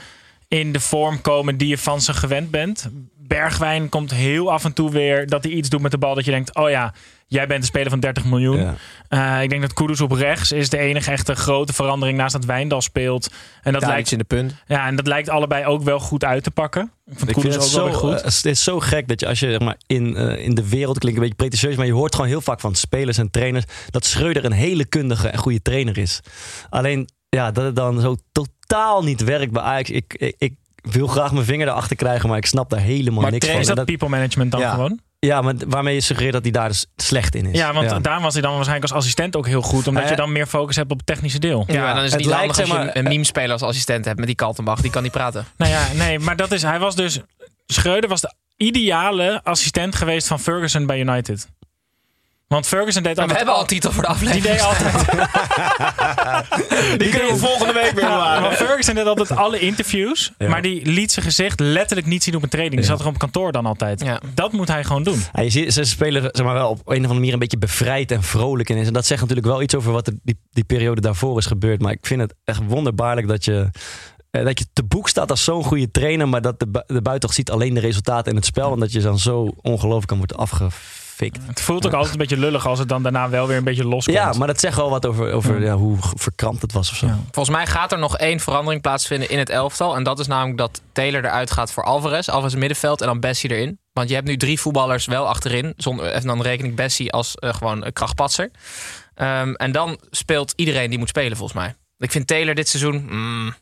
in de vorm komen die je van ze gewend bent. Bergwijn komt heel af en toe weer dat hij iets doet met de bal. Dat je denkt, oh ja, jij bent de speler van 30 miljoen. Ja. Eh, ik denk dat Kudus op rechts is de enige echte grote verandering naast dat Wijndal speelt. En dat, lijkt, in de punt. ja, en dat lijkt allebei ook wel goed uit te pakken. Ik vond Ik vind het ook wel zo, weer goed. eh, het is zo gek dat je als je zeg maar, in, eh, in de wereld klinkt een beetje pretentieus, maar je hoort gewoon heel vaak van spelers en trainers dat Schreuder een hele kundige en goede trainer is. Alleen ja, dat het dan zo totaal niet werkt bij Ajax. Ik, ik, ik wil graag mijn vinger erachter krijgen, maar ik snap daar helemaal Maar niks van. is En dat people management dan Ja. gewoon? ja, maar waarmee je suggereert dat hij daar dus slecht in is. Ja, want daar was hij dan waarschijnlijk als assistent ook heel goed. Omdat je dan meer focus hebt op het technische deel. Ja, Ja, dan is het het niet handig als je maar, een meme-speler als assistent hebt met die Kaltenbach. Die kan niet praten. Nou ja, nee, maar dat is, hij was dus... Schreuder was de ideale assistent geweest van Ferguson bij United. Want Ferguson deed Maar we altijd... hebben al een titel voor de Die aflevering. deed altijd... Die kunnen we volgende week weer bewaren. maar Ferguson deed altijd alle interviews. Ja. Maar die liet zijn gezicht letterlijk niet zien op een training. Die Ja. zat er op kantoor dan altijd. Ja. Dat moet hij gewoon doen. Ja, je ziet, ze spelen zeg maar, wel op een of andere manier een beetje bevrijd en vrolijk in is. En dat zegt natuurlijk wel iets over wat er die, die periode daarvoor is gebeurd. Maar ik vind het echt wonderbaarlijk dat je, eh, dat je te boek staat als zo'n goede trainer. Maar dat de, bu- de ziet alleen de resultaten in het spel. En dat je dan zo ongelooflijk kan worden Het voelt ook altijd een beetje lullig als het dan daarna wel weer een beetje loskomt. Ja, maar dat zegt wel wat over, over ja, hoe verkrampt het was of zo. Ja. Volgens mij gaat er nog één verandering plaatsvinden in het elftal. En dat is namelijk dat Taylor eruit gaat voor Alvarez. Alvarez middenveld en dan Bessie erin. Want je hebt nu drie voetballers wel achterin. Zonder, en dan reken ik Bessie als eh, gewoon een krachtpatser. Ehm, en dan speelt iedereen die moet spelen volgens mij. Ik vind Taylor dit seizoen mm,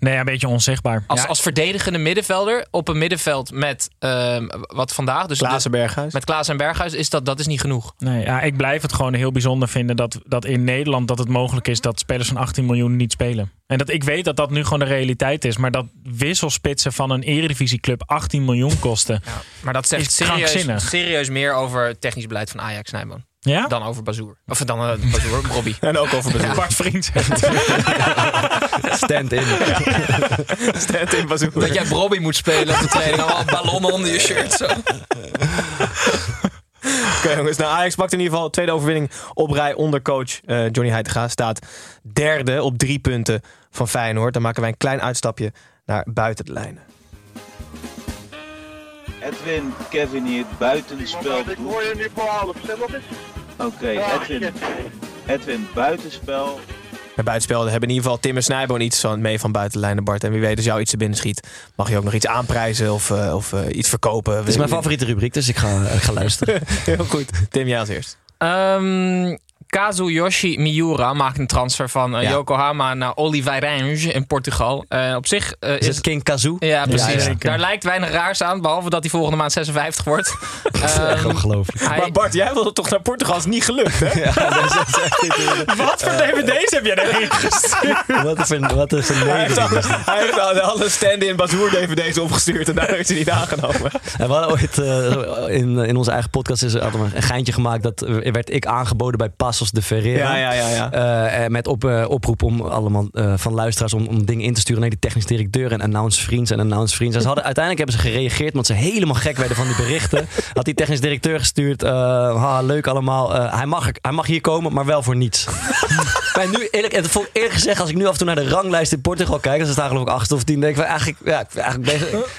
Nee, een beetje onzichtbaar. als, Ja, als verdedigende middenvelder op een middenveld met ehm, wat vandaag. Dus Klaassen Berghuis. met Klaas en Berghuis is dat, dat is niet genoeg. Nee, ja, ik blijf het gewoon heel bijzonder vinden dat, dat in Nederland dat het mogelijk is dat spelers van 18 miljoen niet spelen. En dat ik weet dat dat nu gewoon de realiteit is, maar dat wisselspitsen van een eredivisieclub 18 miljoen kosten. Maar dat zegt Is serieus, serieus meer over het technisch beleid van Ajax Nijman. Ja? Dan over Bazoer. Of dan uh, Bazoer, Robbie. En ook over bezoek. Bart Vriend zegt. Stand in. Stand in bezoek. Dat jij Robbie moet spelen op de training. Allemaal ballonnen onder je shirt. Zo. Oké jongens, nou Ajax pakt in ieder geval tweede overwinning op rij onder coach eh, Johnny Heitinga. Staat derde op drie punten van Feyenoord. Dan maken wij een klein uitstapje naar buiten de lijnen. Edwin, Kevin hier, buitenspel. Ik hoor je nu voor half, Oké, Edwin. Edwin, buitenspel. Bij buitenspel hebben in ieder geval Tim en Snijboon iets van, mee van buiten de lijnen, Bart. En wie weet als jou iets te binnen schiet, mag je ook nog iets aanprijzen of, eh, of eh, iets verkopen. Het is mijn favoriete rubriek, dus ik ga, ik ga luisteren. Heel goed. Tim, jij als eerst. Ehm, Kazuyoshi Miura maakt een transfer van eh, Ja. Yokohama naar Oliveirense in Portugal. Eh, op zich eh, Is het King Kazoo? Ja, precies. Daar lijkt weinig raars aan, behalve dat hij volgende maand 56 wordt. Echt Ehm, ongelooflijk. hij- Maar Bart, jij wilde toch naar Portugal? is niet gelukt, hè? Wat voor dvd's heb jij daarheen gestuurd? Wat is een, wat is een Hij heeft, nederig. al- hij heeft alle stand-in Bazoer DVD's opgestuurd en daar heeft hij niet aangenomen. En we hadden ooit eh, in, in onze eigen podcast is er hadden we een geintje gemaakt. Dat werd ik aangeboden bij Passos de Ferreira. Ja, ja, ja. ja. Eh, eh, met op, eh, oproep om allemaal eh, van luisteraars om, om dingen in te sturen naar die technisch directeur en announce vriends en announce vriends. En ze hadden, uiteindelijk hebben ze gereageerd omdat ze helemaal gek werden van die berichten. Had die technisch directeur gestuurd. eh, ha, leuk allemaal. eh, hij, mag, hij mag hier komen, maar wel voor niets. maar nu eerlijk, en voor eerlijk gezegd, als ik nu af en toe naar de ranglijst in Portugal kijk, dan staan geloof ik acht of tien. Denk ik van, eigenlijk, ja, ik, eigenlijk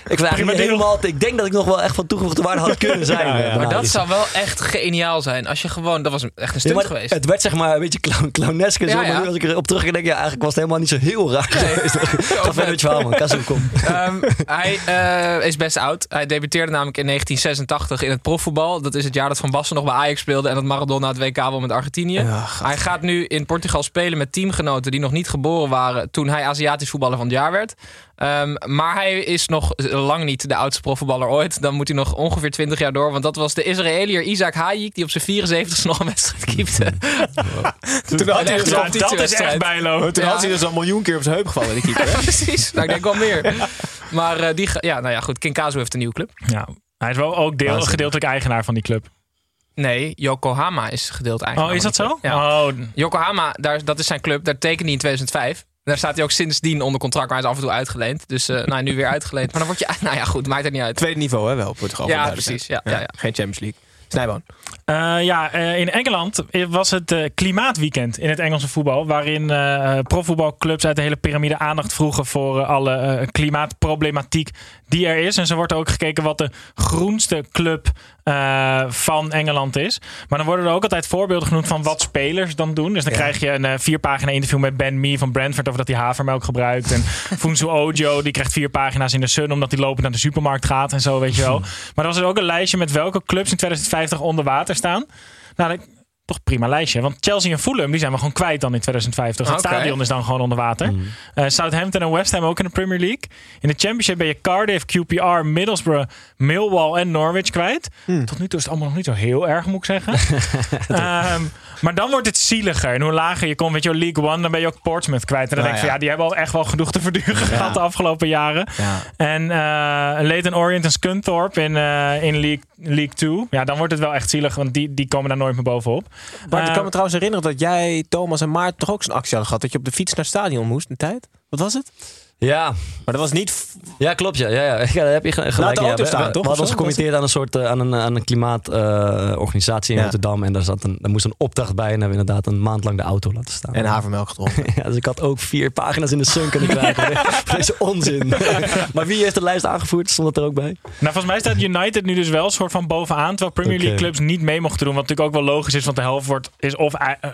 ik, eigenlijk helemaal. Ik denk dat ik nog wel echt van toegevoegde waarde had kunnen zijn. Ja, ja. maar dat zou wel echt geniaal zijn. Als je gewoon, dat was echt een maar geweest. Het werd zeg maar een beetje clown, clownesk en zo. Ja, ja. Maar nu als ik erop terug denk, ja, eigenlijk was het helemaal niet zo heel raar geweest. Ga verder met je verhaal, man. Kom. Ehm, hij eh, is best oud. Hij debuteerde namelijk in 1986 in het profvoetbal. Dat is het jaar dat Van Basten nog bij Ajax speelde en dat Maradona het WK won met Argentinië. Ja, hij gaat nu in Portugal spelen met teamgenoten die nog niet geboren waren toen hij Aziatisch voetballer van het jaar werd. Ehm, maar hij is nog lang niet de oudste profvoetballer ooit. Dan moet hij nog ongeveer 20 jaar door. Want dat was de Israëliër Isaac Hayik die op zijn 74 nog een wedstrijd keepte. Toen had hij Echt dus al, dat is echt bijlo. toen Ja. had hij dus al een miljoen keer op zijn heup gevallen, die keeper. hè? Precies. Nou, ik denk wel meer. Maar eh, die, ja, nou ja, goed. King Kazu heeft een nieuwe club. Ja, hij is wel ook deel, gedeeltelijk eigenaar van die club. Nee, Yokohama is gedeeld eigenlijk. Oh, is dat zo? Ja. Oh, Yokohama, daar, dat is zijn club. Daar tekende hij in 2005. Daar staat hij ook sindsdien onder contract, maar hij is af en toe uitgeleend. Dus eh nou, nu weer uitgeleend. Maar dan word je... Nou ja, goed, maakt het niet uit. Tweede niveau, hè, wel, Portugal. Ja, precies. Ja, ja, ja. Geen Champions League. Snijboon. Eh, ja, eh, in Engeland was het eh, klimaatweekend in het Engelse voetbal. Waarin profvoetbalclubs uit de hele piramide aandacht vroegen voor alle klimaatproblematiek die er is. En zo wordt er ook gekeken wat de groenste club eh, van Engeland is. Maar dan worden er ook altijd voorbeelden genoemd van wat spelers dan doen. Dus dan Ja. krijg je een eh, vier pagina interview met Ben Mee van Brentford over dat hij havermelk gebruikt. En Funsu Ojo die krijgt vier pagina's in de Sun omdat hij lopend naar de supermarkt gaat en zo, weet je wel. Maar er was er ook een lijstje met welke clubs in 2050 onder water staan. Nou, toch prima lijstje. Want Chelsea en Fulham die zijn we gewoon kwijt dan in 2050. Het stadion is dan gewoon onder water. Eh, Southampton en West Ham ook in de Premier League. In de Championship ben je Cardiff, QPR, Middlesbrough, Millwall en Norwich kwijt. Tot nu toe is het allemaal nog niet zo heel erg, moet ik zeggen. Ehm, maar dan wordt het zieliger. En hoe lager je komt, weet je League One, dan ben je ook Portsmouth kwijt. En dan Nou denk je, ja. van, ja, die hebben al echt wel genoeg te verduren gehad de afgelopen jaren. Ja. En eh Leighton Orient en Scunthorpe in, eh, in League, League 2. Ja, dan wordt het wel echt zielig, want die, die komen daar nooit meer bovenop. Bart, ik Eh, kan me trouwens herinneren dat jij, Thomas en Maarten toch ook zo'n actie hadden gehad. Dat je op de fiets naar het stadion moest een tijd. Wat was het? Ja, Maar dat was niet... Ja, klopt. Ja, ja, ja. ja daar heb je ge- gelijk. Laat de ja. auto staan, we, toch, We hadden ons gecommitteerd aan een soort eh, aan een, aan een klimaatorganisatie in Ja. Rotterdam. En daar, zat een, daar moest een opdracht bij. En hebben we inderdaad een maand lang de auto laten staan. En havermelk gedronken. ja, dus ik had ook vier pagina's in de sun kunnen krijgen. voor deze onzin. maar wie heeft de lijst aangevoerd? Stond het er ook bij? Nou, volgens mij staat United nu dus wel een soort van bovenaan. Terwijl Premier League clubs niet mee mochten doen. Wat natuurlijk ook wel logisch is, want de helft wordt, is of eh,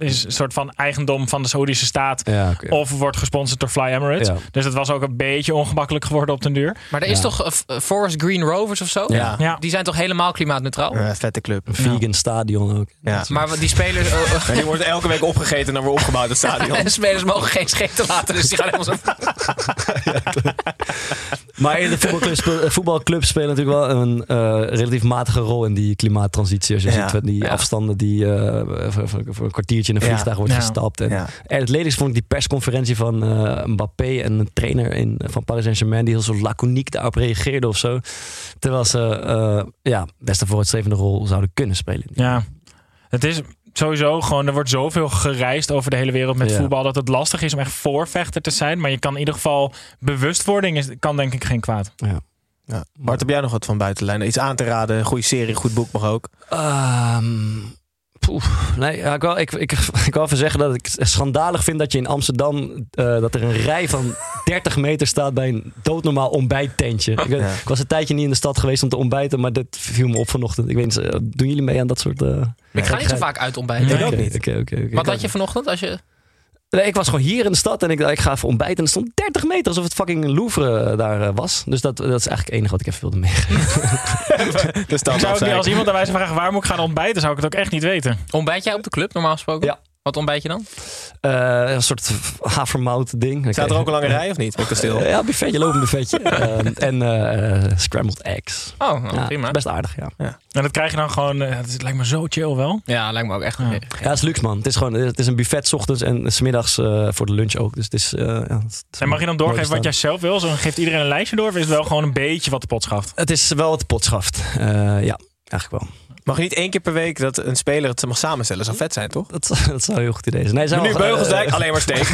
is een soort van eigendom van de Saoedische staat. Ja. Of wordt gesponsord door Fly Emirates. Ja. Dus het was ook een beetje ongemakkelijk geworden op den duur. Maar er is Ja. toch eh, Forest Green Rovers of zo? Ja. Ja. Die zijn toch helemaal klimaatneutraal? Ja, vette club. Een vegan stadion ook. Ja. Maar wat die spelers... eh, Maar die wordt elke week opgegeten en dan weer opgebouwd, het stadion. en spelers mogen geen scheten laten, dus die gaan helemaal zo... Maar de voetbalclubs, eh, voetbalclubs spelen natuurlijk wel een eh, relatief matige rol in die klimaattransitie. Als je Ja. ziet van die Ja. afstanden die eh, voor, voor- voor een kwartiertje in een Ja. vliegtuig wordt Ja. gestapt. En, Ja. en het lelijkste vond ik die persconferentie van eh, Mbappé en een trainer in, van Paris Saint-Germain die heel zo laconiek daarop reageerde of zo. Terwijl ze eh ja, best een vooruitstrevende rol zouden kunnen spelen. Ja, het is sowieso gewoon, er wordt zoveel gereisd over de hele wereld met Ja. voetbal. Dat het lastig is om echt voorvechter te zijn. Maar je kan in ieder geval, bewustwording is, kan denk ik geen kwaad. Ja. Ja. Bart, heb jij nog wat van buitenlijnen? Iets aan te raden? Een goede serie, goed boek mag ook. Ehm, poeh, nee, ja, ik, wil, ik, ik, ik wil even zeggen dat ik het schandalig vind dat je in Amsterdam eh, dat er een rij van 30 meter staat bij een doodnormaal ontbijttentje. Ik, weet- Ja. ik was een tijdje niet in de stad geweest om te ontbijten, maar dat viel me op vanochtend. Ik weet niet, eh, doen jullie mee aan dat soort... eh, Ik ga niet zo vaak uit ontbijten. Nee. Ik ook niet. oké, oké, oké. Wat had je vanochtend als je... Nee, ik was gewoon hier in de stad en ik, dacht, ik ga even ontbijten. En er stond 30 meter alsof het fucking Louvre eh, daar eh, was. Dus dat, dat is eigenlijk het enige wat ik even wilde meegeven. Dus dan zou als iemand aan wijze vragen waar moet ik gaan ontbijten, zou ik het ook echt niet weten. Ontbijt jij op de club, normaal gesproken? Ja. Wat ontbijt je dan? Eh, een soort havermout ding. Staat er ook een lange rij of niet? Met kasteel? Eh, ja, buffetje, lopend buffetje. En eh, eh, scrambled eggs. Oh, nou, Ja, prima. Best aardig, ja. En dat krijg je dan gewoon, het lijkt me zo chill wel. Ja, lijkt me ook echt. Ja. Ja, het is luxe, man. Het is gewoon het is een buffet 's ochtends en 's middags eh, voor de lunch ook. Dus het is. eh, ja, het is En mag je dan doorgeven wat jij zelf wil? Zo geeft iedereen een lijstje door? Of is het wel gewoon een beetje wat de pot schaft? Het is wel wat pot schaft. Eh, ja, eigenlijk wel. Mag je niet één keer per week dat een speler het mag samenstellen? zou vet zijn, toch? Dat, dat zou een heel goed idee zijn. Nee, zou Nu Beugelsdijk, alleen maar steek.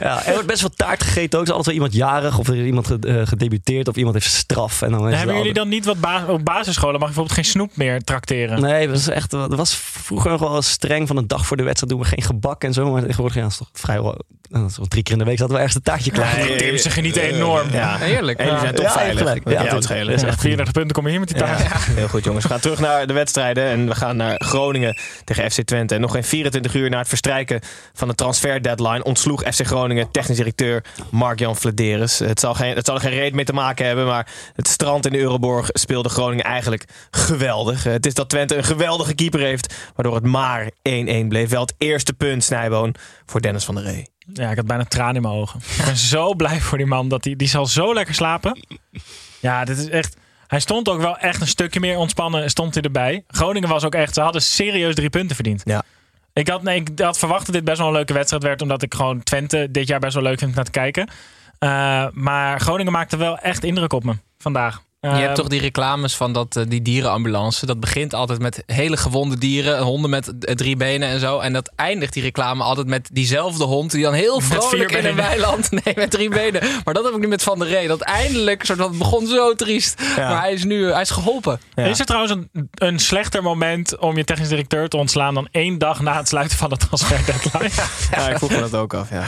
ja, er wordt best wel taart gegeten ook. Er is altijd wel iemand jarig of er is iemand eh, gedebuteerd of iemand heeft straf. En dan is het hebben jullie altijd- dan niet wat ba- op basisscholen? Mag je bijvoorbeeld geen snoep meer trakteren? Nee, dat was echt. Dat was vroeger nog wel streng van een dag voor de wedstrijd doen we geen gebak en zo. Maar tegenwoordig ja, dat is toch vrijwel. Dat is wel drie keer in de week hadden we ergens een taartje klaar. Nee, Tim, ze genieten enorm. Ja, Heerlijk. En die zijn toch Ja, veilig. gelijk. Dat Ja, dat- dat is Ja, echt 34 punten kom je hier met die taart. Heel goed jongens. We gaan terug naar de wedstrijden en we gaan naar Groningen tegen FC Twente. En nog geen 24 uur na het verstrijken van de transfer deadline ontsloeg FC Groningen technisch directeur Mark-Jan Vladeres. Het zal, geen, het zal er geen reet mee te maken hebben, maar het strand in de Euroborg speelde Groningen eigenlijk geweldig. Het is dat Twente een geweldige keeper heeft, waardoor het maar 1-1 bleef. Wel het eerste punt, Snijboon, voor Dennis van der Ree. Ja, ik had bijna tranen in mijn ogen. Ik ben zo blij voor die man. Dat die, die zal zo lekker slapen. Ja, dit is echt... Hij stond ook wel echt een stukje meer ontspannen. Stond hij erbij. Groningen was ook echt... Ze hadden serieus drie punten verdiend. Ja. Ik had, nee, ik had verwacht dat dit best wel een leuke wedstrijd werd. Omdat ik gewoon Twente dit jaar best wel leuk vind om naar te kijken. Eh, maar Groningen maakte wel echt indruk op me vandaag. Je hebt Ehm, toch die reclames van dat, eh, die dierenambulance. Dat begint altijd met hele gewonde dieren. Honden met eh, drie benen en zo. En dat eindigt die reclame altijd met diezelfde hond. Die dan heel vrolijk in een weiland... Nee, met drie benen. Maar dat heb ik nu met Van der Ree. Dat eindelijk, soort van, het begon zo triest. Maar hij is nu hij is geholpen. Is er trouwens een, een slechter moment om je technisch directeur te ontslaan dan één dag na het sluiten van de transfer deadline? Ja, ik vroeg me dat ook af, ja.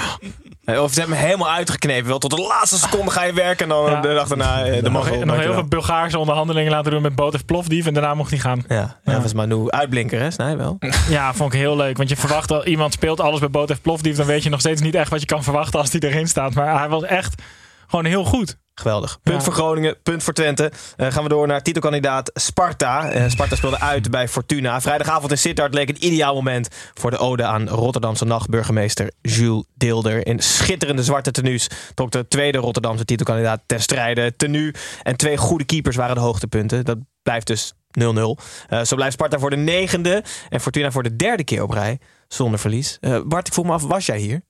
Of ze hebben hem helemaal uitgeknepen. Wel tot de laatste seconde ga je werken en dan Ja. de dag daarna eh, de nog, mag nog heel veel Bulgaarse onderhandelingen laten doen met Botev Plovdiv en daarna mocht hij gaan. Ja, ja. dat was Manu uitblinker, hè? Snij wel. Ja, vond ik heel leuk. Want je verwacht al, iemand speelt alles bij Botev Plovdiv, dan weet je nog steeds niet echt wat je kan verwachten als die erin staat. Maar hij was echt gewoon heel goed. Geweldig. Punt Ja. voor Groningen, punt voor Twente. Eh, gaan we door naar titelkandidaat Sparta. Eh, Sparta speelde uit bij Fortuna. Vrijdagavond in Sittard leek een ideaal moment voor de ode aan Rotterdamse nachtburgemeester Jules Deelder. In schitterende zwarte tenues trok de tweede Rotterdamse titelkandidaat ten strijde. Tenue en twee goede keepers waren de hoogtepunten. Dat blijft dus 0-0. Eh, zo blijft Sparta voor de negende en Fortuna voor de derde keer op rij zonder verlies. Bart, ik vroeg me af, was jij hier?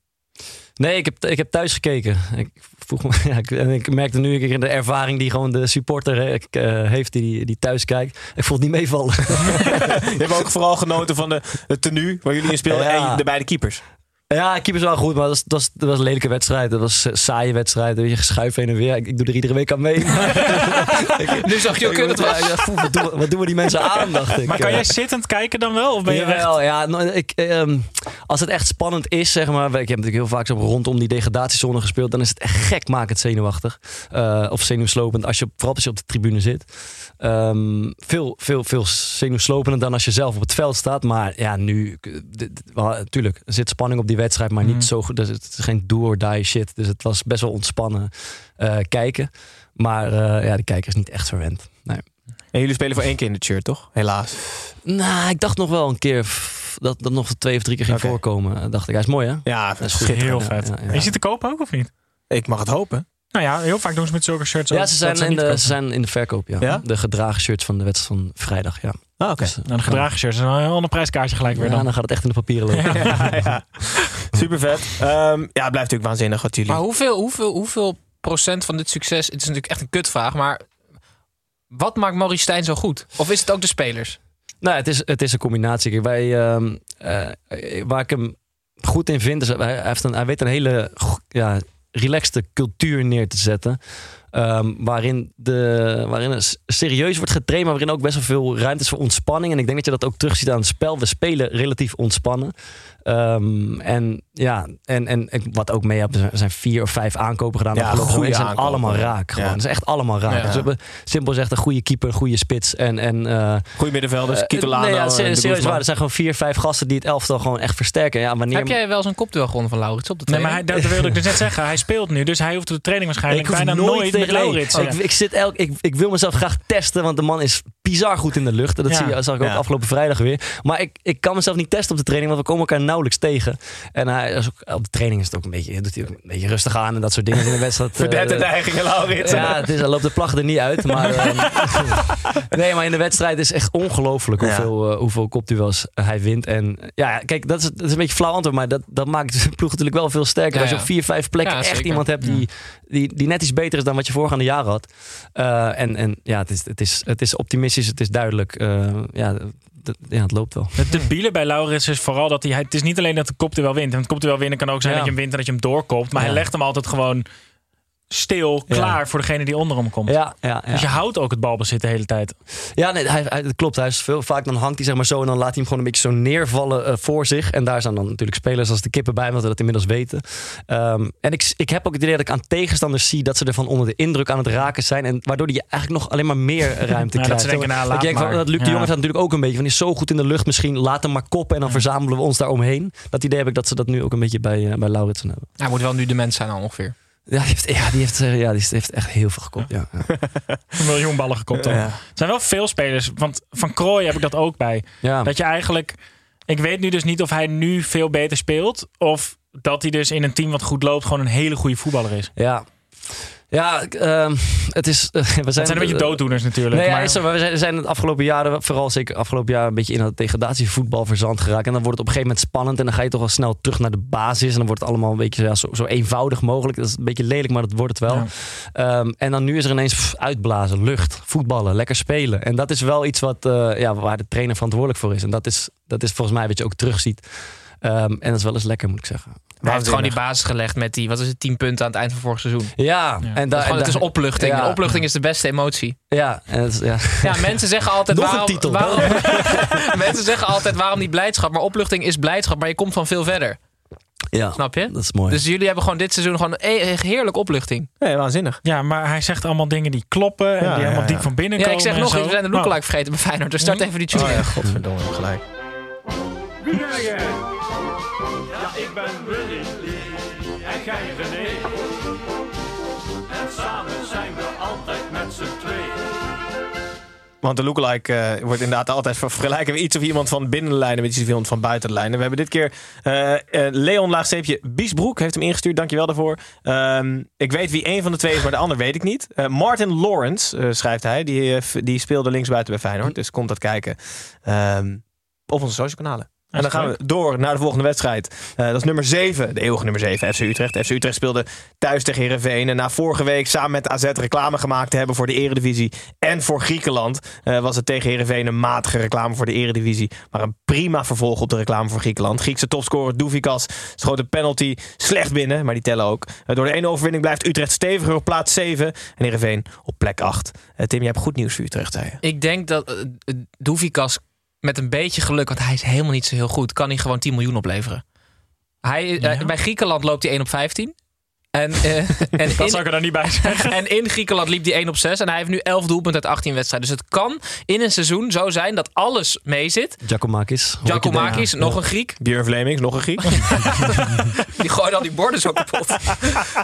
Nee, ik heb, ik heb thuis gekeken. Ik, vroeg me, ja, ik, en ik merkte nu een keer de ervaring die gewoon de supporter eh, heeft die, die thuis kijkt. Ik vond het niet meevallen. Je hebt ook vooral genoten van de, de tenue waar jullie in speelden Ja. en de beide keepers. Ja, keeper is wel goed, maar dat was, dat, was, dat was een lelijke wedstrijd. Dat was een saaie wedstrijd. Weet je, geschuif heen en weer. Ik, ik doe er iedere week aan mee. Nu zag je het was. Ja, ja, wat, doen, wat doen we die mensen aan, dacht ik. Maar kan Eh, jij zittend kijken dan wel? Of ben je. Jawel, ja. nou, Ik, ehm, als het echt spannend is, zeg maar. Ik heb natuurlijk heel vaak zo rondom die degradatiezone gespeeld. Dan is het echt gekmakend zenuwachtig. Eh, of zenuwslopend. Als je, vooral als je op de tribune zit. Ehm, veel, veel, veel zenuwslopender dan als je zelf op het veld staat. Maar ja, nu, natuurlijk, er zit spanning op die wedstrijd. Maar niet zo goed. Dus het is geen do or die shit. Dus het was best wel ontspannen eh, kijken. Maar eh, ja, de kijker is niet echt verwend. Nee. En jullie spelen voor één keer in de shirt, toch? Helaas. Nou, ik dacht nog wel een keer dat dat nog twee of drie keer ging voorkomen. Dacht ik, hij is mooi hè? Ja, Dat is Heel schitterend, vet. ja, ja, ja. En je zit te kopen ook of niet? Ik mag het hopen. Nou ja, heel vaak doen ze met zulke shirts Ja, ook ze zijn, in de, kopen. ze zijn in de verkoop, ja. Ja? De gedragen shirts van de wedstrijd van vrijdag, ja. Ah, oké. Dus, eh, Nou, de gedragen shirts is wel een ander prijskaartje gelijk weer ja, dan. dan gaat het echt in de papieren lopen. Ja, ja. Super vet. ja, het blijft natuurlijk waanzinnig wat jullie... Maar hoeveel, hoeveel, hoeveel procent van dit succes... Het is natuurlijk echt een kutvraag, maar... Wat maakt Maurice Stijn zo goed? Of is het ook de spelers? Nou, het is, het is een combinatie. Kijk, wij, ehm, eh, waar ik hem goed in vind, is hij, hij heeft een, hij weet een hele ja, relaxte cultuur neer te zetten. Ehm, waarin, de, waarin het serieus wordt getraind, maar waarin ook best wel veel ruimte is voor ontspanning. En ik denk dat je dat ook terugziet aan het spel. We spelen relatief ontspannen. Ehm, en ja, en, en ik- wat ook mee heb, er zijn vier of vijf aankopen gedaan. Ja, afgelopen goede zijn aankopen. allemaal raak. Gewoon. Ja. Dat is echt allemaal raak. Ja. Dus we hebben simpel gezegd een goede keeper, een goede spits en, en eh, Goeie middenvelders, eh, Kitolano nee, ja, de serieus waar. Er zijn gewoon vier, vijf gasten die het elftal gewoon echt versterken. Ja, wanneer Heb jij wel eens een kopduel gewonnen van Laurits op de Nee, maar training? hij, dat wilde ik dus net zeggen. Hij speelt nu, dus hij hoeft op de training waarschijnlijk hoef bijna nooit, Laurits. Ik, ik, zit elk, ik, ik wil mezelf graag testen, want de man is bizar goed in de lucht. Dat Ja. zie je, zag ik ook Ja. afgelopen vrijdag weer. Maar ik, ik kan mezelf niet testen op de training, want we komen elkaar nauwelijks tegen. En hij is ook, op de training is het ook een beetje, doet hij ook een beetje rustig aan en dat soort dingen in de wedstrijd. eh, neigingen, Laurits. Ja, het is, hij loopt de plaggen er niet uit. Maar, ehm, nee, maar in de wedstrijd is echt ongelooflijk Ja. hoeveel, eh, hoeveel kopduels hij wint. En eh, ja, kijk, dat is, dat is een beetje flauw antwoord. Maar dat, dat maakt de ploeg natuurlijk wel veel sterker. Ja, Als je op vier, vijf plekken Ja, echt zeker. iemand hebt die, die, die net iets beter is dan wat je voorgaande jaren had. Eh, en, en ja, het is, het, is, het is optimistisch, het is duidelijk. Eh, ja, ja, het loopt wel. Het debiele bij Laurits is vooral dat hij... Het is niet alleen dat de kop er wel wint. Want de kop er wel winnen kan ook zijn Ja. dat je hem wint en dat je hem doorkopt. Maar hij legt hem altijd gewoon stil, Ja. klaar voor degene die onder hem komt. Ja, ja, ja. Dus je houdt ook het balbezit de hele tijd. Ja, nee, hij, hij, dat klopt. Hij is veel, vaak dan hangt hij zeg maar zo en dan laat hij hem gewoon een beetje zo neervallen eh, voor zich. En daar zijn dan natuurlijk spelers als de kippen bij, omdat we dat inmiddels weten. Ehm, en ik, ik heb ook het idee dat ik aan tegenstanders zie dat ze ervan onder de indruk aan het raken zijn. En waardoor die eigenlijk nog alleen maar meer ruimte Ja, dat krijgt. ze denken, nou, Ik laat denk van, dat Luc de Ja. Jong staat natuurlijk ook een beetje van, die is zo goed in de lucht misschien, laat hem maar koppen en dan verzamelen we ons daaromheen. Dat idee heb ik dat ze dat nu ook een beetje bij, eh, bij Lauritsen hebben. Hij moet wel nu de mens zijn al ongeveer. Ja, die heeft, ja, die heeft, ja, die heeft echt heel veel gekopt. Ja. Ja. Een miljoen ballen gekopt. dan. Ja. Er zijn wel veel spelers. Want van Krooi heb ik dat ook bij. Ja. Dat je eigenlijk... Ik weet nu dus niet of hij nu veel beter speelt. Of dat hij dus in een team wat goed loopt gewoon een hele goede voetballer is. Ja. Ja, ehm, het is. we zijn, Het zijn een beetje dooddoeners natuurlijk. Nee, ja, maar- is we zijn, zijn het afgelopen jaren, vooral zeker afgelopen jaar, een beetje in dat degradatievoetbal verzand geraakt. En dan wordt het op een gegeven moment spannend en dan ga je toch wel snel terug naar de basis. En dan wordt het allemaal een beetje ja, zo, zo eenvoudig mogelijk. Dat is een beetje lelijk, maar dat wordt het wel. Ehm, en dan nu is er ineens pff, uitblazen, lucht, voetballen, lekker spelen. En dat is wel iets wat, eh, ja, waar de trainer verantwoordelijk voor is. En dat is, dat is volgens mij wat je ook terugziet. Ehm, en dat is wel eens lekker, moet ik zeggen. Hij heeft gewoon die basis gelegd met die, wat is het, 10 punten aan het eind van vorig seizoen. Ja, En en dat daar- het is opluchting. Ja. En opluchting is de beste emotie. Ja, en dat is- ja. Ja, mensen zeggen altijd Nog een waarom, titel. waarom mensen zeggen altijd waarom niet blijdschap, maar opluchting is blijdschap, maar je komt van veel verder. Ja, Snap je? dat is mooi. Dus jullie hebben gewoon dit seizoen gewoon een heerlijk opluchting. Nee, waanzinnig. Ja, maar hij zegt allemaal dingen die kloppen en Ja, die ja, helemaal ja. diep van binnen Ja, komen. ik zeg nog eens, we zijn de Oh. lookalike vergeten bij Feyenoord. Dus start even die tune. Oh ja, godverdomme, gelijk. Ik ben Willy en jij René. En samen zijn we altijd met z'n tweeën. Want de lookalike eh, wordt inderdaad altijd ver- vergelijken we iets of iemand van binnen de lijnen met iets of iemand van buiten de lijnen. We hebben dit keer eh, Leon Laagsteepje Biesbroek heeft hem ingestuurd. Dankjewel daarvoor. Ehm, ik weet wie één van de twee is, maar de ander weet ik niet. Martin Lawrence schrijft hij. Die, die speelde linksbuiten bij Feyenoord. Dus komt dat kijken Ehm, op onze social kanalen. En dan gaan we door naar de volgende wedstrijd. Eh, dat is nummer 7, de eeuwige nummer 7, FC Utrecht. FC Utrecht speelde thuis tegen Herenveen. En na vorige week samen met AZ reclame gemaakt te hebben voor de Eredivisie en voor Griekenland, eh, was het tegen Herenveen een matige reclame voor de Eredivisie. Maar een prima vervolg op de reclame voor Griekenland. Griekse topscorer Douvikas schoot een penalty slecht binnen, maar die tellen ook. Eh, door de ene overwinning blijft Utrecht steviger op plaats 7 en Herenveen op plek 8. Eh, Tim, je hebt goed nieuws voor Utrecht, zei je. Ik denk dat Doevikas met een beetje geluk, want hij is helemaal niet zo heel goed, kan hij gewoon 10 miljoen opleveren. Hij, eh, bij Griekenland loopt hij 1 op 15. En, eh, en, Dat in, zou ik er dan niet bij zeggen. en in Griekenland liep hij 1 op 6. En hij heeft nu 11 doelpunten uit 18 wedstrijden. Dus het kan in een seizoen zo zijn dat alles meezit. Giacomakis. hoor ik je Giacomakis, denken. nog een Griek. Björn Vlemings, nog een Griek. Die gooien al die borden zo kapot.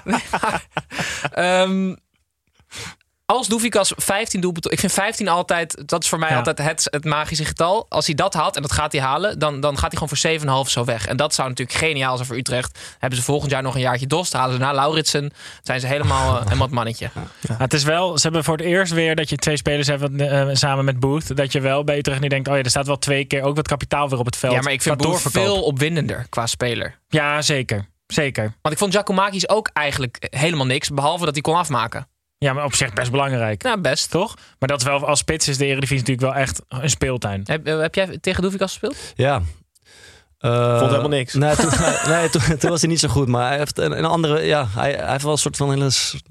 Nee, maar, ehm, als Doevikas 15 doelpunten... Ik vind 15 altijd... Dat is voor mij Ja. altijd het, het magische getal. Als hij dat had, en dat gaat hij halen... dan, dan gaat hij gewoon voor 7,5 zo weg. En dat zou natuurlijk geniaal zijn voor Utrecht. Hebben ze volgend jaar nog een jaartje dost. Halen ze na Lauritsen. Zijn ze helemaal eh, helemaal het mannetje. Ja, het is wel, ze hebben voor het eerst weer dat je twee spelers hebt eh, samen met Booth. Dat je wel bij Utrecht nu denkt, oh ja, er staat wel twee keer ook wat kapitaal weer op het veld. Ja, maar ik vind doorverkoop. veel opwindender qua speler. Ja, zeker. Zeker. Want ik vond Giacomakis ook eigenlijk helemaal niks. Behalve dat hij kon afmaken. Ja, maar op zich best belangrijk. Nou, best. Toch? Maar dat is wel, als spits is de Eredivisie natuurlijk wel echt een speeltuin. Heb, eh, heb jij tegen Doevikas gespeeld? Ja. Eh, Vond helemaal niks. Nee, toen, nee toen, toen was hij niet zo goed. Maar hij heeft een, een andere. Ja, hij, hij heeft wel een soort van hele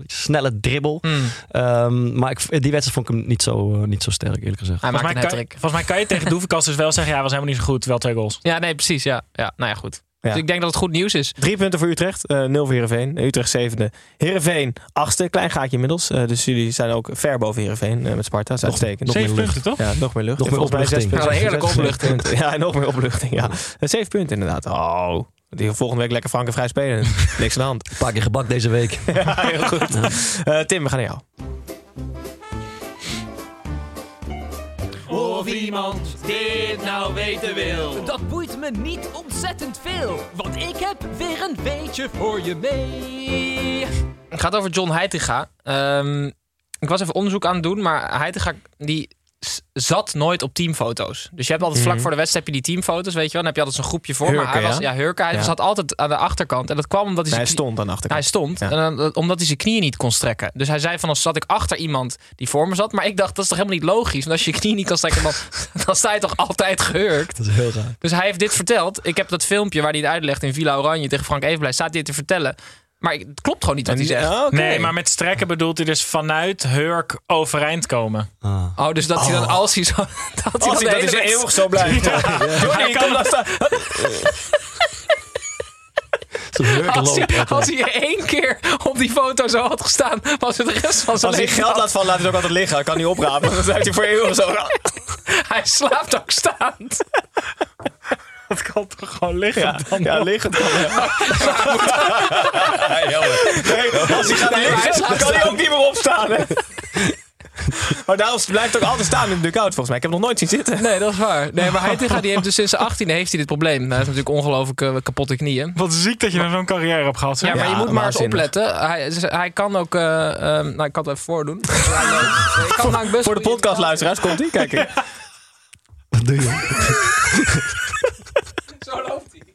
snelle dribbel. Hmm. Ehm, maar ik, die wedstrijd vond ik hem niet zo, eh, niet zo sterk, eerlijk gezegd. Hij Volgens maakt mij, een kan, volgens mij kan je tegen Doevikas dus wel zeggen, ja, was helemaal niet zo goed, wel twee goals. Ja, nee, precies. Ja, ja nou ja, goed. Ja. Dus ik denk dat het goed nieuws is. Drie punten voor Utrecht, eh, nul voor Heerenveen. Utrecht zevende. Heerenveen achtste, klein gaatje inmiddels. Eh, dus jullie zijn ook ver boven Heerenveen eh, met Sparta. Dat is uitstekend. Nog zeven meer lucht. punten, toch? Ja, nog meer lucht. Nog En meer opluchting. punten. Ja, heerlijke opluchting. Ja, nog meer opluchting. Ja. Zeven punten inderdaad. Oh, die volgende week lekker frankenvrij spelen. Niks aan de hand. Een paar keer gebak deze week. Ja, heel goed. Eh, Tim, we gaan naar jou. Of iemand dit nou weten wil. Dat boeit me niet ontzettend veel, want ik heb weer een beetje voor je mee. Het gaat over John Heitinga. Ehm, ik was even onderzoek aan het doen, maar Heitinga die zat nooit op teamfoto's. Dus je hebt altijd vlak Mhm. voor de wedstrijd heb je die teamfoto's, weet je wel. Dan heb je altijd zo'n groepje voor. maar hij was, ja? ja, Hurken. Hij Ja. zat altijd aan de achterkant. En dat kwam omdat hij, stond aan de achterkant. Hij stond, Ja. en dan- omdat hij zijn knieën niet kon strekken. Dus hij zei van, als zat ik achter iemand die voor me zat. Maar ik dacht, dat is toch helemaal niet logisch? Want als je je knie niet kan strekken, dan, dan sta je toch altijd gehurkt? Dat is heel raar. Dus hij heeft dit verteld. Ik heb dat filmpje waar hij het uitlegt in Villa Oranje tegen Frank Evenblij. Staat hij het te vertellen. Maar het klopt gewoon niet wat hij zegt. Oké. Nee, maar met strekken bedoelt hij dus vanuit Hurk overeind komen. Ah. Oh, dus dat hij dan als hij zo... Dat hij dan Als de hij dat is eeuwig zo blijft. Dan staan. Zo'n hurkenloop Als hij, als hij één keer op die foto zo had gestaan, was het de rest van zijn Als hij leven geld laat vallen, laat hij het ook altijd liggen. Hij kan niet oprapen. Dan blijft hij voor eeuwig zo. Hij slaapt ook staand. Dat kan toch gewoon liggen Ja, dan ja liggen dan. Ja. Nee, als hij gaat liggen, kan hij ook niet meer opstaan. Hè? Maar daarom blijft ook altijd staan in de dugout volgens mij. Ik heb hem nog nooit zien zitten. Nee, dat is waar. Nee, maar Heitinga die heeft dus sinds zijn 18 heeft hij dit probleem. Hij heeft natuurlijk ongelooflijk eh, kapotte knieën. Wat ziek dat je nou zo'n carrière hebt gehad. zeg. Ja, maar je moet maar eens opletten. Hij, hij kan ook... eh, ehm, nou, ik kan het even voordoen. Ik kan Voor de podcastluisteraars komt hij. Kijk. Wat doe je?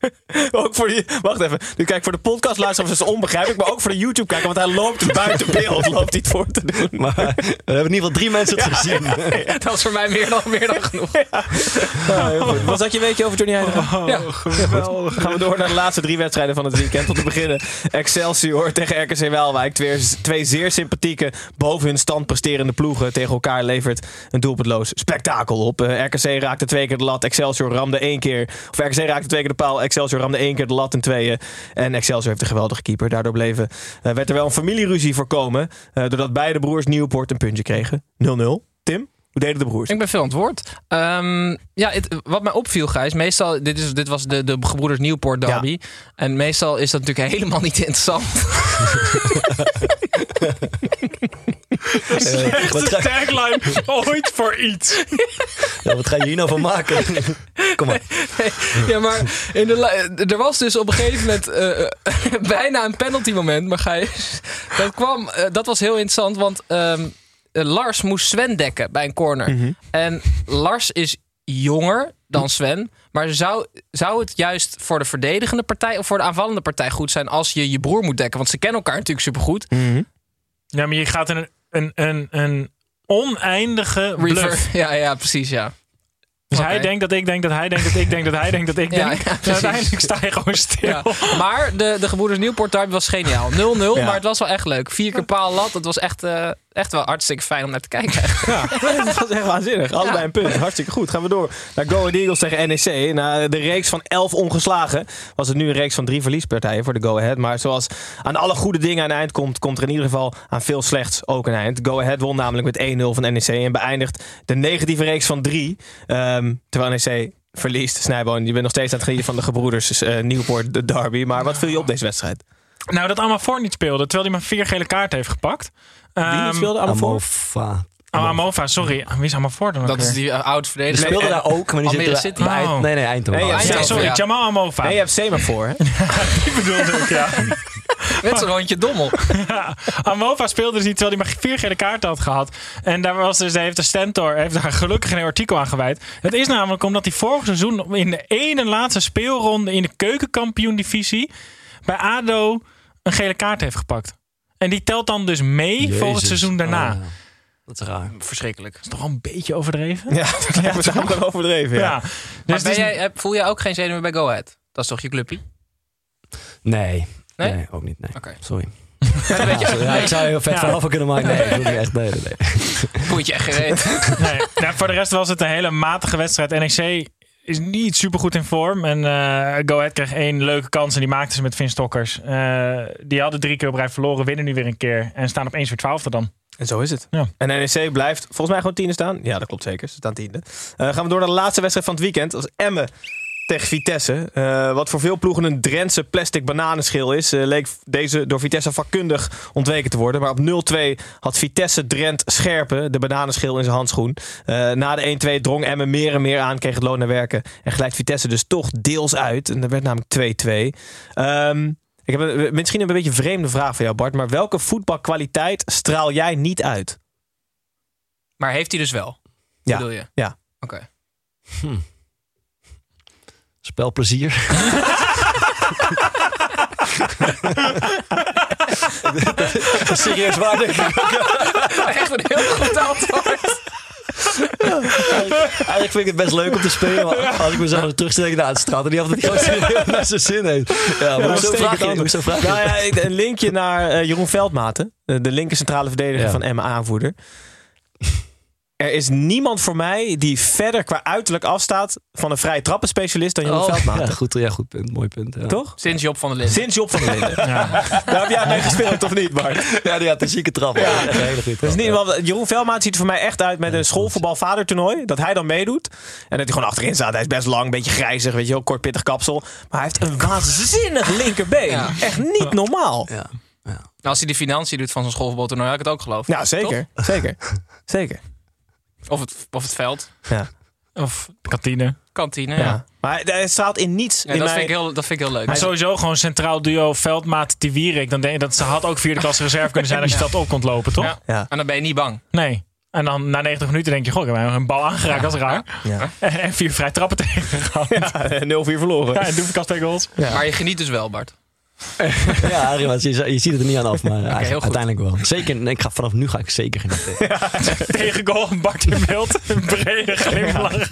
Ook voor die, wacht even. Nu kijk, voor de podcastluisteraars is het onbegrijpelijk. Maar ook voor de YouTube-kijker. Want hij loopt buiten beeld. Loopt hij het voor te doen. Maar we hebben in ieder geval drie mensen het gezien. Dat was voor mij meer dan, meer dan genoeg. Ja, heel goed. Was dat je weetje over Johnny Heitinga? Oh, Ja. geweldig. Dan gaan we door naar de laatste drie wedstrijden van het weekend. Om te beginnen Excelsior tegen RKC Waalwijk. Twee, twee zeer sympathieke, boven hun stand presterende ploegen tegen elkaar levert een doelpuntloos spektakel op. Eh, RKC raakte twee keer de lat, Excelsior ramde één keer. Of RKC raakte twee keer de paal, Excelsior ramde één keer de lat in tweeën. En Excelsior heeft een geweldige keeper. Daardoor bleven, eh, werd er wel een familieruzie voorkomen. eh, doordat beide broers Nieuwpoort een puntje kregen. 0-0. Tim, hoe deden de broers? Ik ben veel antwoord. Ehm ja, het- wat mij opviel, Gijs, meestal, dit, is, dit was de, de gebroeders Nieuwpoort derby. En meestal is dat natuurlijk helemaal niet interessant. Echt wat een ga- tagline ooit voor iets. Ja, wat ga je hier nou van maken? Kom maar. ja, maar in de, er was dus op een gegeven moment eh, bijna een penalty moment. Maar Gijs, dat kwam, eh, dat was heel interessant, want ehm, eh, Lars moest Sven dekken bij een corner. Mhm. En Lars is jonger dan Sven. Maar zou, zou het juist voor de verdedigende partij of voor de aanvallende partij goed zijn als je je broer moet dekken? Want ze kennen elkaar natuurlijk supergoed. Mhm. Ja, maar je gaat in een, een, een, een oneindige bluff. Ja, ja, precies, ja. Dus hij denkt dat ik denk dat hij denkt dat ik denk dat hij denkt dat ik Ja, denk. ja, en precies. uiteindelijk sta je gewoon stil. Ja. Maar de, de gebroeders Nieuwpoort derby was geniaal. 0-0, Ja. maar het was wel echt leuk. Vier keer paal lat. Het was echt, eh, echt wel hartstikke fijn om naar te kijken. Ja, dat was echt waanzinnig. Allebei een punt. Hartstikke goed. Gaan we door naar Go Ahead Eagles tegen NEC. Na de reeks van 11 ongeslagen was het nu een reeks van drie verliespartijen voor de Go Ahead. Maar zoals aan alle goede dingen aan een eind komt, komt er in ieder geval aan veel slechts ook een eind. Go Ahead won namelijk met 1-0 van NEC en beëindigt de negatieve reeks van drie. Ehm, terwijl NEC verliest. Snijboon, je bent nog steeds aan het genieten van de gebroeders eh Nieuwpoort, de derby. Maar wat viel je op deze wedstrijd? Nou, dat Amafort niet speelde, terwijl hij maar vier gele kaarten heeft gepakt. Wie Ehm, niet speelde? Amofor? Amofa. Oh, Amova, sorry. Wie is Amafort dan Dat is die uh, oud Die verdediger. speelde daar ook, maar die Almere zit bij Eind- Oh. Nee, nee, Eindhoven. Nee, ja, Ja, Eindhoven, sorry, ja. Jamal Amova. Nee, je hebt Semafor, hè? Die bedoelde ik, ja. Met zo'n rondje dommel. Ja, Amova speelde dus niet terwijl hij maar vier gele kaarten had gehad. En daar was dus, heeft de Stentor heeft daar gelukkig een artikel aan gewijd. Het is namelijk omdat hij vorig seizoen in de ene laatste speelronde in de keukenkampioen-divisie bij ADO een gele kaart heeft gepakt. En die telt dan dus mee voor het seizoen daarna. Oh, ja. Dat is raar. Verschrikkelijk. Dat is toch wel een beetje overdreven? Ja, dat lijkt me toch? overdreven. Ja. Ja. Maar Dus ben jij, voel jij ook geen zenuwen bij Go Ahead? Dat is toch je clubpie? Nee. Nee? Nee, ook niet. Nee. Oké. Sorry. Ja, dat. Ja, ik zou heel vet Ja. verhaal van kunnen maken. Nee, niet echt. Nee, je echt gereed. nee. Nou, voor de rest was het een hele matige wedstrijd. NEC is niet super goed in vorm. En eh Go Ahead kreeg één leuke kans en die maakten ze met Vin Stokkers. Eh, die hadden drie keer op rij verloren, winnen nu weer een keer. En staan opeens weer twaalfde dan. En zo is het. Ja. En NEC blijft volgens mij gewoon tiende staan. Ja, dat klopt zeker. Ze staan tiende. Eh, gaan we door naar de laatste wedstrijd van het weekend. Dat is Emmen tegen Vitesse. Eh, wat voor veel ploegen een Drentse plastic bananenschil is... eh, leek deze door Vitesse vakkundig ontweken te worden. Maar op 0-2 had Vitesse Drent Scherpen de bananenschil in zijn handschoen. Eh, na de 1-2 drong Emmen meer en meer aan, kreeg het loon naar werken. En glijdt Vitesse dus toch deels uit. En dat werd namelijk 2-2. Ehm, ik heb een, misschien een beetje een vreemde vraag voor jou, Bart. Maar welke voetbalkwaliteit straal jij niet uit? Maar heeft hij dus wel? Ja. Bedoel je? Ja. Oké. Spelplezier. Serieus waar, denk ik. Echt een heel goed antwoord. Eigenlijk vind ik het best leuk om te spelen. Maar als ik mezelf denk ik, nou, het straalt er niet af dat hij gewoon serieus naar zijn zin heeft. Ja, maar hoezo vraag je? Hoezo vraag je? Nou ja, ik- een linkje naar eh, Jeroen Veldmaten. De, de linker centrale verdediger Ja. van Emma aanvoerder. Er is niemand voor mij die verder qua uiterlijk afstaat van een vrije trappenspecialist dan Jeroen Oh, Veldmaten. ja, goed, ja, goed punt. Mooi punt. Ja. Toch? Sinds Job van der Linden. Sinds Job van der Linden. Daar heb jij mee gespeeld, of niet, Bart? Ja, die had een zieke trap. Ja. Een hele goede Dus niet, ja. want Jeroen Veldmaat ziet er voor mij echt uit met een schoolvoetbalvadertoernooi. Dat hij dan meedoet. En dat hij gewoon achterin staat. Hij is best lang, een beetje grijzig, weet je wel, kort pittig kapsel. Maar hij heeft een waanzinnig linkerbeen. Ja. Echt niet normaal. Ja. Ja. als hij de financiën doet van zo'n schoolvoetbaltoernooi, had ik het ook geloofd. Ja, zeker. Zeker. Zeker. Of het, of het veld. Ja. Of kantine. Kantine, Ja. ja. Maar hij straalt in niets. Ja, in dat, vind ik heel, dat vind ik heel leuk. Maar sowieso gewoon centraal duo Veldmaat Tiwierik. Dan denk je dat ze had ook vierde klasse reserve kunnen zijn als je Ja. dat op kon lopen, toch? Ja. Ja. En dan ben je niet bang. Nee. En dan na 90 minuten denk je, goh, ik heb een bal aangeraakt, dat is raar. Ja. En, en vier vrij trappen tegengehouden. Ja, Ja, 0-4 verloren. en Doevenkast twee goals. Ja. Maar je geniet dus wel, Bart. Ja, je, je ziet het er niet aan af, maar uiteindelijk wel. Zeker, ik ga, vanaf nu ga ik zeker genieten. Tegen goal, Bart in beeld. Een brede glimlach.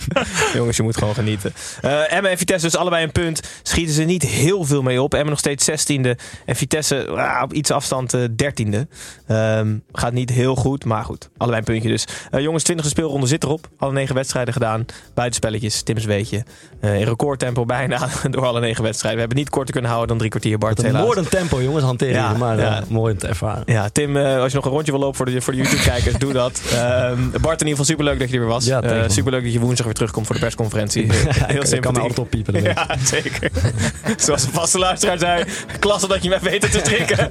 Jongens, je moet gewoon genieten. Eh Emmen en Vitesse dus allebei een punt. Schieten ze niet heel veel mee op. Emmen nog steeds 16e. En Vitesse ah, op iets afstand eh 13e. Ehm, gaat niet heel goed, maar goed. Allebei een puntje dus. Eh, jongens, 20e speelronde zit erop. Alle negen wedstrijden gedaan. Buitenspelletjes, Tim's weetje. Eh, in recordtempo bijna door alle negen wedstrijden. We hebben niet korter kunnen houden dan drie kwartier, Bart. Wat een helaas. moordend tempo, jongens, hanteren. Ja, maar ja. eh, mooi om te ervaren. Ja, Tim, eh, als je nog een rondje wil lopen voor de, voor de YouTube-kijkers, doe dat. Ehm, Bart, in ieder geval superleuk dat je er weer was. Ja, man. superleuk dat je woensdag weer terugkomt voor de persconferentie. Heel Ik kan altijd oppiepen. dat weet ik. Ja, zeker. Zoals de vaste luisteraar zei. Klasse dat je me weten te strikken.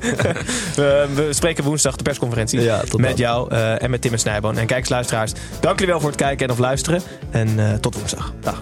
we, spreken woensdag de persconferentie. Met dan. jou en met Tim en Snijboon. En kijkersluisteraars, dank jullie wel voor het kijken en of luisteren. En tot woensdag. Dag.